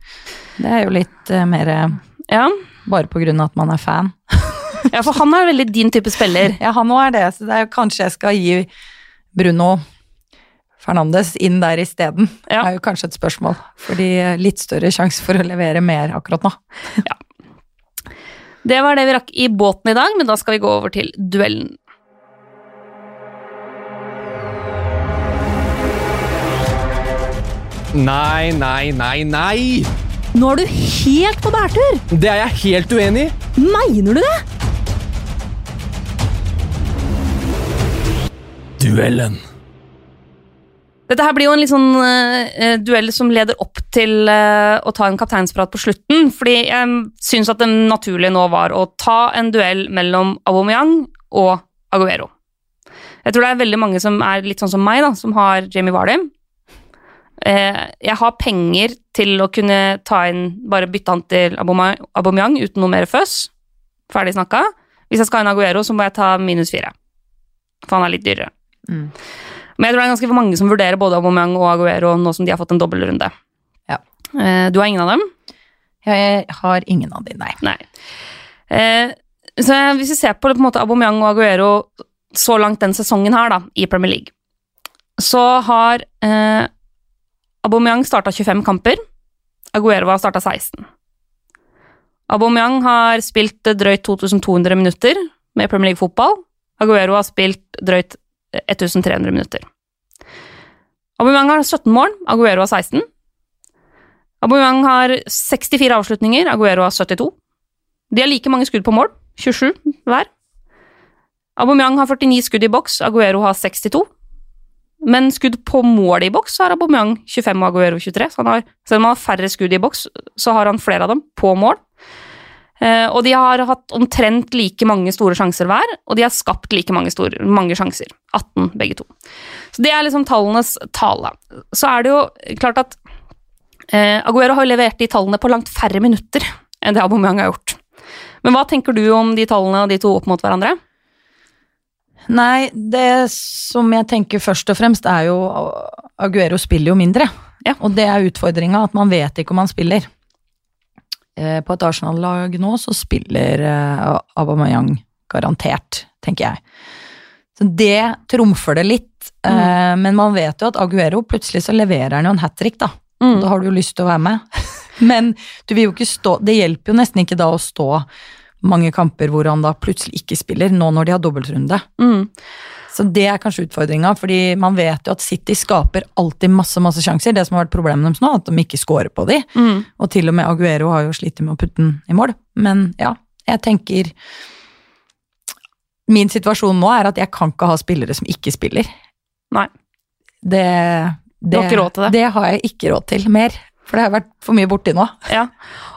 S2: Det er jo litt uh, mer eh,
S1: Ja.
S2: bare på grunn av at man er fan.
S1: ja, for han er veldig din type spiller.
S2: Ja, han òg er det, så det er jo kanskje jeg skal gi Bruno Fernandes inn der isteden.
S1: Ja.
S2: er jo kanskje et spørsmål. Fordi litt større sjanse for å levere mer akkurat nå.
S1: Det var det vi rakk i båten i dag, men da skal vi gå over til duellen.
S4: Nei, nei, nei, nei!
S1: Nå er du helt på bærtur!
S4: Det er jeg helt uenig i!
S1: Mener du det?
S4: Duellen.
S1: Dette her blir jo en litt sånn uh, duell som leder opp til uh, å ta en kapteinsprat på slutten, fordi jeg syns at det naturlige nå var å ta en duell mellom Aubameyang og Aguero. Jeg tror det er veldig mange som er litt sånn som meg, da, som har Jamie Vardy. Uh, jeg har penger til å kunne ta inn, bare bytte han til Aubameyang uten noe mer føss. Ferdig snakka. Hvis jeg skal ha en Aguero, så må jeg ta minus fire. For han er litt dyrere.
S2: Mm.
S1: Men jeg tror det er ganske mange som vurderer både Aubameyang og Aguero nå som de har fått en dobbeltrunde.
S2: Ja.
S1: Eh, du har ingen av dem?
S2: Jeg har ingen av de, nei.
S1: Nei. Eh, så hvis vi ser på, på måte Aubameyang og Aguero så langt den sesongen her da, i Premier League, så har eh, Aubameyang starta 25 kamper. Aguero har starta 16. Aubameyang har spilt drøyt 2200 minutter med Premier League-fotball. Aguero har spilt drøyt 1300 minutter. Aubameyang har 17 mål, Aguero har 16. Aubameyang har 64 avslutninger, Aguero har 72. De har like mange skudd på mål, 27 hver. Aubameyang har 49 skudd i boks, Aguero har 62. Men skudd på mål i boks har Aubameyang 25 og Aguero 23. Så han har, selv om han har færre skudd i boks, så har han flere av dem på mål. Eh, og de har hatt omtrent like mange store sjanser hver, og de har skapt like mange, store, mange sjanser. 18 begge to. Så det er liksom tallenes tale. Så er det jo klart at eh, Aguero har levert de tallene på langt færre minutter enn det Aubameyang har gjort. Men hva tenker du om de tallene og de to opp mot hverandre?
S2: Nei, det som jeg tenker først og fremst er jo Aguero spiller jo mindre.
S1: Ja.
S2: Og det er utfordringa, at man vet ikke om han spiller. Eh, På et Arsenal-lag nå så spiller eh, Aubameyang garantert, tenker jeg. Så det trumfer det litt, eh, men man vet jo at Aguero plutselig så leverer han jo en hat trick, da.
S1: Mm.
S2: Da har du jo lyst til å være med. Men du vil jo ikke stå Det hjelper jo nesten ikke da å stå mange kamper hvor han da plutselig ikke spiller, nå når de har dobbeltrunde.
S1: Mm.
S2: Så det er kanskje utfordringa, fordi man vet jo at City skaper alltid masse masse sjanser. Det som har vært problemet deres nå, at de ikke scorer på de.
S1: Mm.
S2: Og til og med Aguero har jo slitt med å putte den i mål. Men ja, jeg tenker Min situasjon nå er at jeg kan ikke ha spillere som ikke spiller.
S1: Nei.
S2: Det, det
S1: har ikke råd til det.
S2: Det har jeg ikke råd til mer. For det har vært for mye borti nå.
S1: Ja,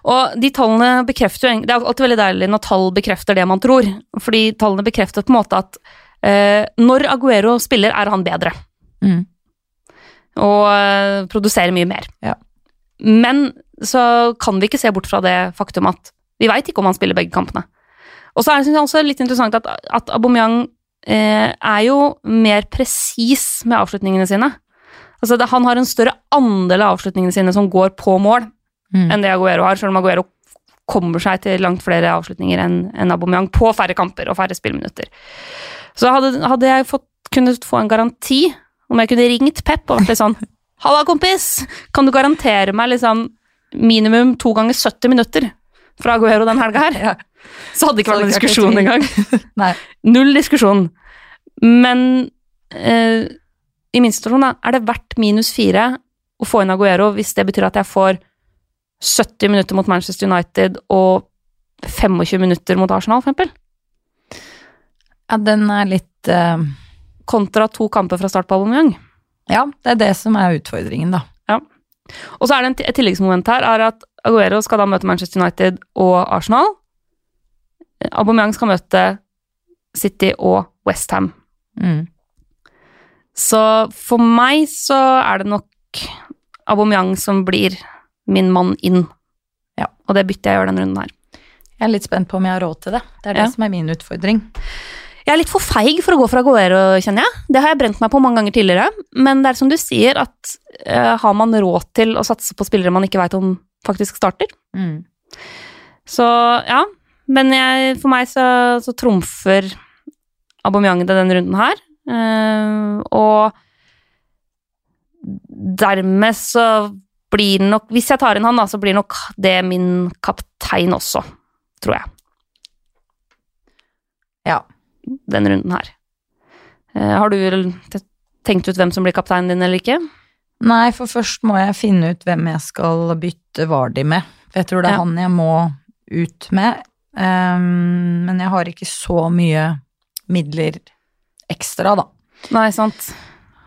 S1: og de tallene bekrefter jo Det er alltid veldig deilig når tall bekrefter det man tror, fordi tallene bekrefter på en måte at når Aguero spiller, er han bedre.
S2: Mm.
S1: Og eh, produserer mye mer.
S2: Ja.
S1: Men så kan vi ikke se bort fra det faktum at vi veit ikke om han spiller begge kampene. Og så er det også litt interessant at, at Aubameyang eh, er jo mer presis med avslutningene sine. Altså det, Han har en større andel av avslutningene sine som går på mål,
S2: Mm.
S1: enn det Aguero har, selv om Aguero kommer seg til langt flere avslutninger enn en Aubameyang på færre kamper og færre spillminutter. Så hadde, hadde jeg fått, kunnet få en garanti, om jeg kunne ringt Pep og vært litt sånn Halla, kompis! Kan du garantere meg liksom minimum to ganger 70 minutter fra Aguero den helga her?
S2: Ja.
S1: Så hadde det ikke vært noen diskusjon engang. Null diskusjon. Men eh, i min situasjon er det verdt minus fire å få inn Aguero hvis det betyr at jeg får 70 minutter mot Manchester United og 25 minutter mot Arsenal, for eksempel.
S2: Ja, den er litt uh...
S1: kontra to kamper fra start på Aubameyang.
S2: Ja, det er det som er utfordringen, da.
S1: Og så er det et tilleggsmoment her, er at Aguero skal da møte Manchester United og Arsenal. Aubameyang skal møte City og Westham.
S2: Mm.
S1: Så for meg så er det nok Aubameyang som blir min mann inn.
S2: Ja.
S1: Og det bytter jeg gjør denne runden her.
S2: Jeg er litt spent på om jeg har råd til det. Det er det
S1: Ja.
S2: som er min utfordring.
S1: Jeg er litt for feig for å gå for Aguero, kjenner jeg. Det har jeg brent meg på mange ganger tidligere. Men det er som du sier, at uh, har man råd til å satse på spillere man ikke veit om faktisk starter?
S2: Mm.
S1: Så ja. Men jeg, for meg så, så trumfer Aubameyang det denne runden her. Uh, og dermed så blir nok Hvis jeg tar inn han, da, så blir nok det min kaptein også, tror jeg. Denne runden her. Eh, har du tenkt ut hvem som blir kapteinen din eller ikke?
S2: Nei, for først må jeg finne ut hvem jeg skal bytte Vardi med. For jeg tror det er
S1: Ja.
S2: han jeg må ut med. Um, men jeg har ikke så mye midler ekstra, da.
S1: Nei, sant.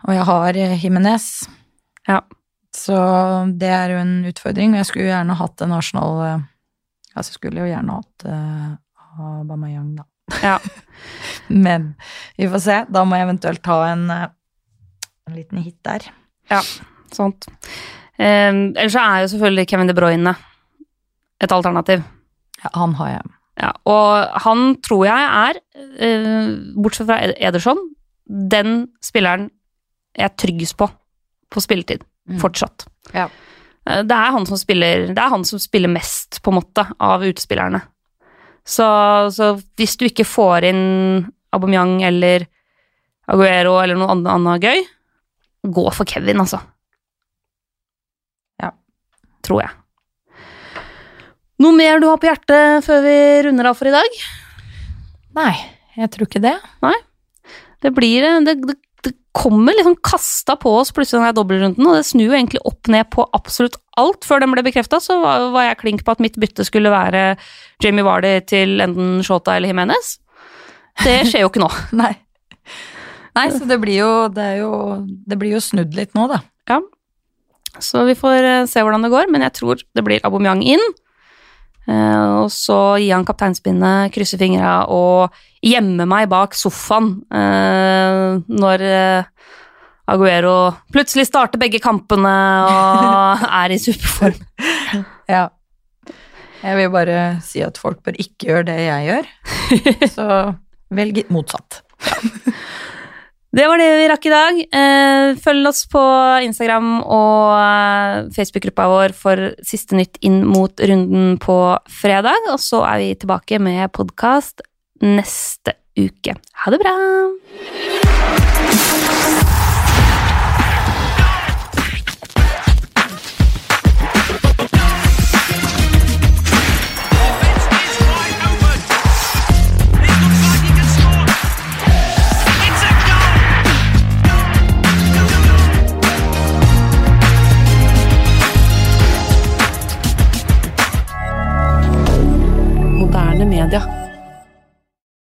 S2: Og jeg har eh, Jimenez.
S1: Ja.
S2: Så det er jo en utfordring. Og jeg skulle jo gjerne hatt en Arsenal eh, Altså, jeg skulle jo gjerne hatt uh, Aubameyang, da.
S1: Ja.
S2: Men vi får se. Da må jeg eventuelt ta en, eh, en liten hit der.
S1: Sant. Eh, ellers så er jo selvfølgelig Kevin De Bruyne et alternativ.
S2: Ja, han har jeg.
S1: Ja, og han tror jeg er, eh, bortsett fra Ederson, den spilleren jeg er tryggest på på spilletid.
S2: Mm.
S1: Fortsatt.
S2: Ja.
S1: Eh, Det er han som spiller Det er han som spiller mest, på en måte, av utespillerne. Så, så hvis du ikke får inn Aubameyang eller Aguero eller noe annet, annet gøy, gå for Kevin, altså.
S2: Ja.
S1: Tror jeg. Noe mer du har på hjertet før vi runder av for i dag?
S2: Nei, jeg tror ikke det.
S1: Det blir Det, det, det kommer liksom kasta på oss plutselig den dobbeltrunden, og det snur jo egentlig opp ned på absolutt alt. Før den ble bekrefta, så var, var jeg klink på at mitt bytte skulle være Jamie Vardy til enten Shota eller Jimenez. Det skjer jo ikke nå.
S2: Nei. Nei, så det blir jo, det jo, det blir jo snudd litt nå, da.
S1: Ja. Så vi får eh, se hvordan det går, men jeg tror det blir Aubameyang inn. Eh, og så gi han kapteinspinnet, krysse fingra og gjemme meg bak sofaen eh, når Aguero plutselig starter begge kampene og er i superform.
S2: Ja. Jeg vil bare si at folk bør ikke gjøre det jeg gjør. Så velg motsatt.
S1: Det var det vi rakk i dag. Eh, følg oss på Instagram og eh, Facebook-gruppa vår for siste nytt inn mot runden på fredag. Og så er vi tilbake med podkast neste uke. Ha det bra!
S5: Alexander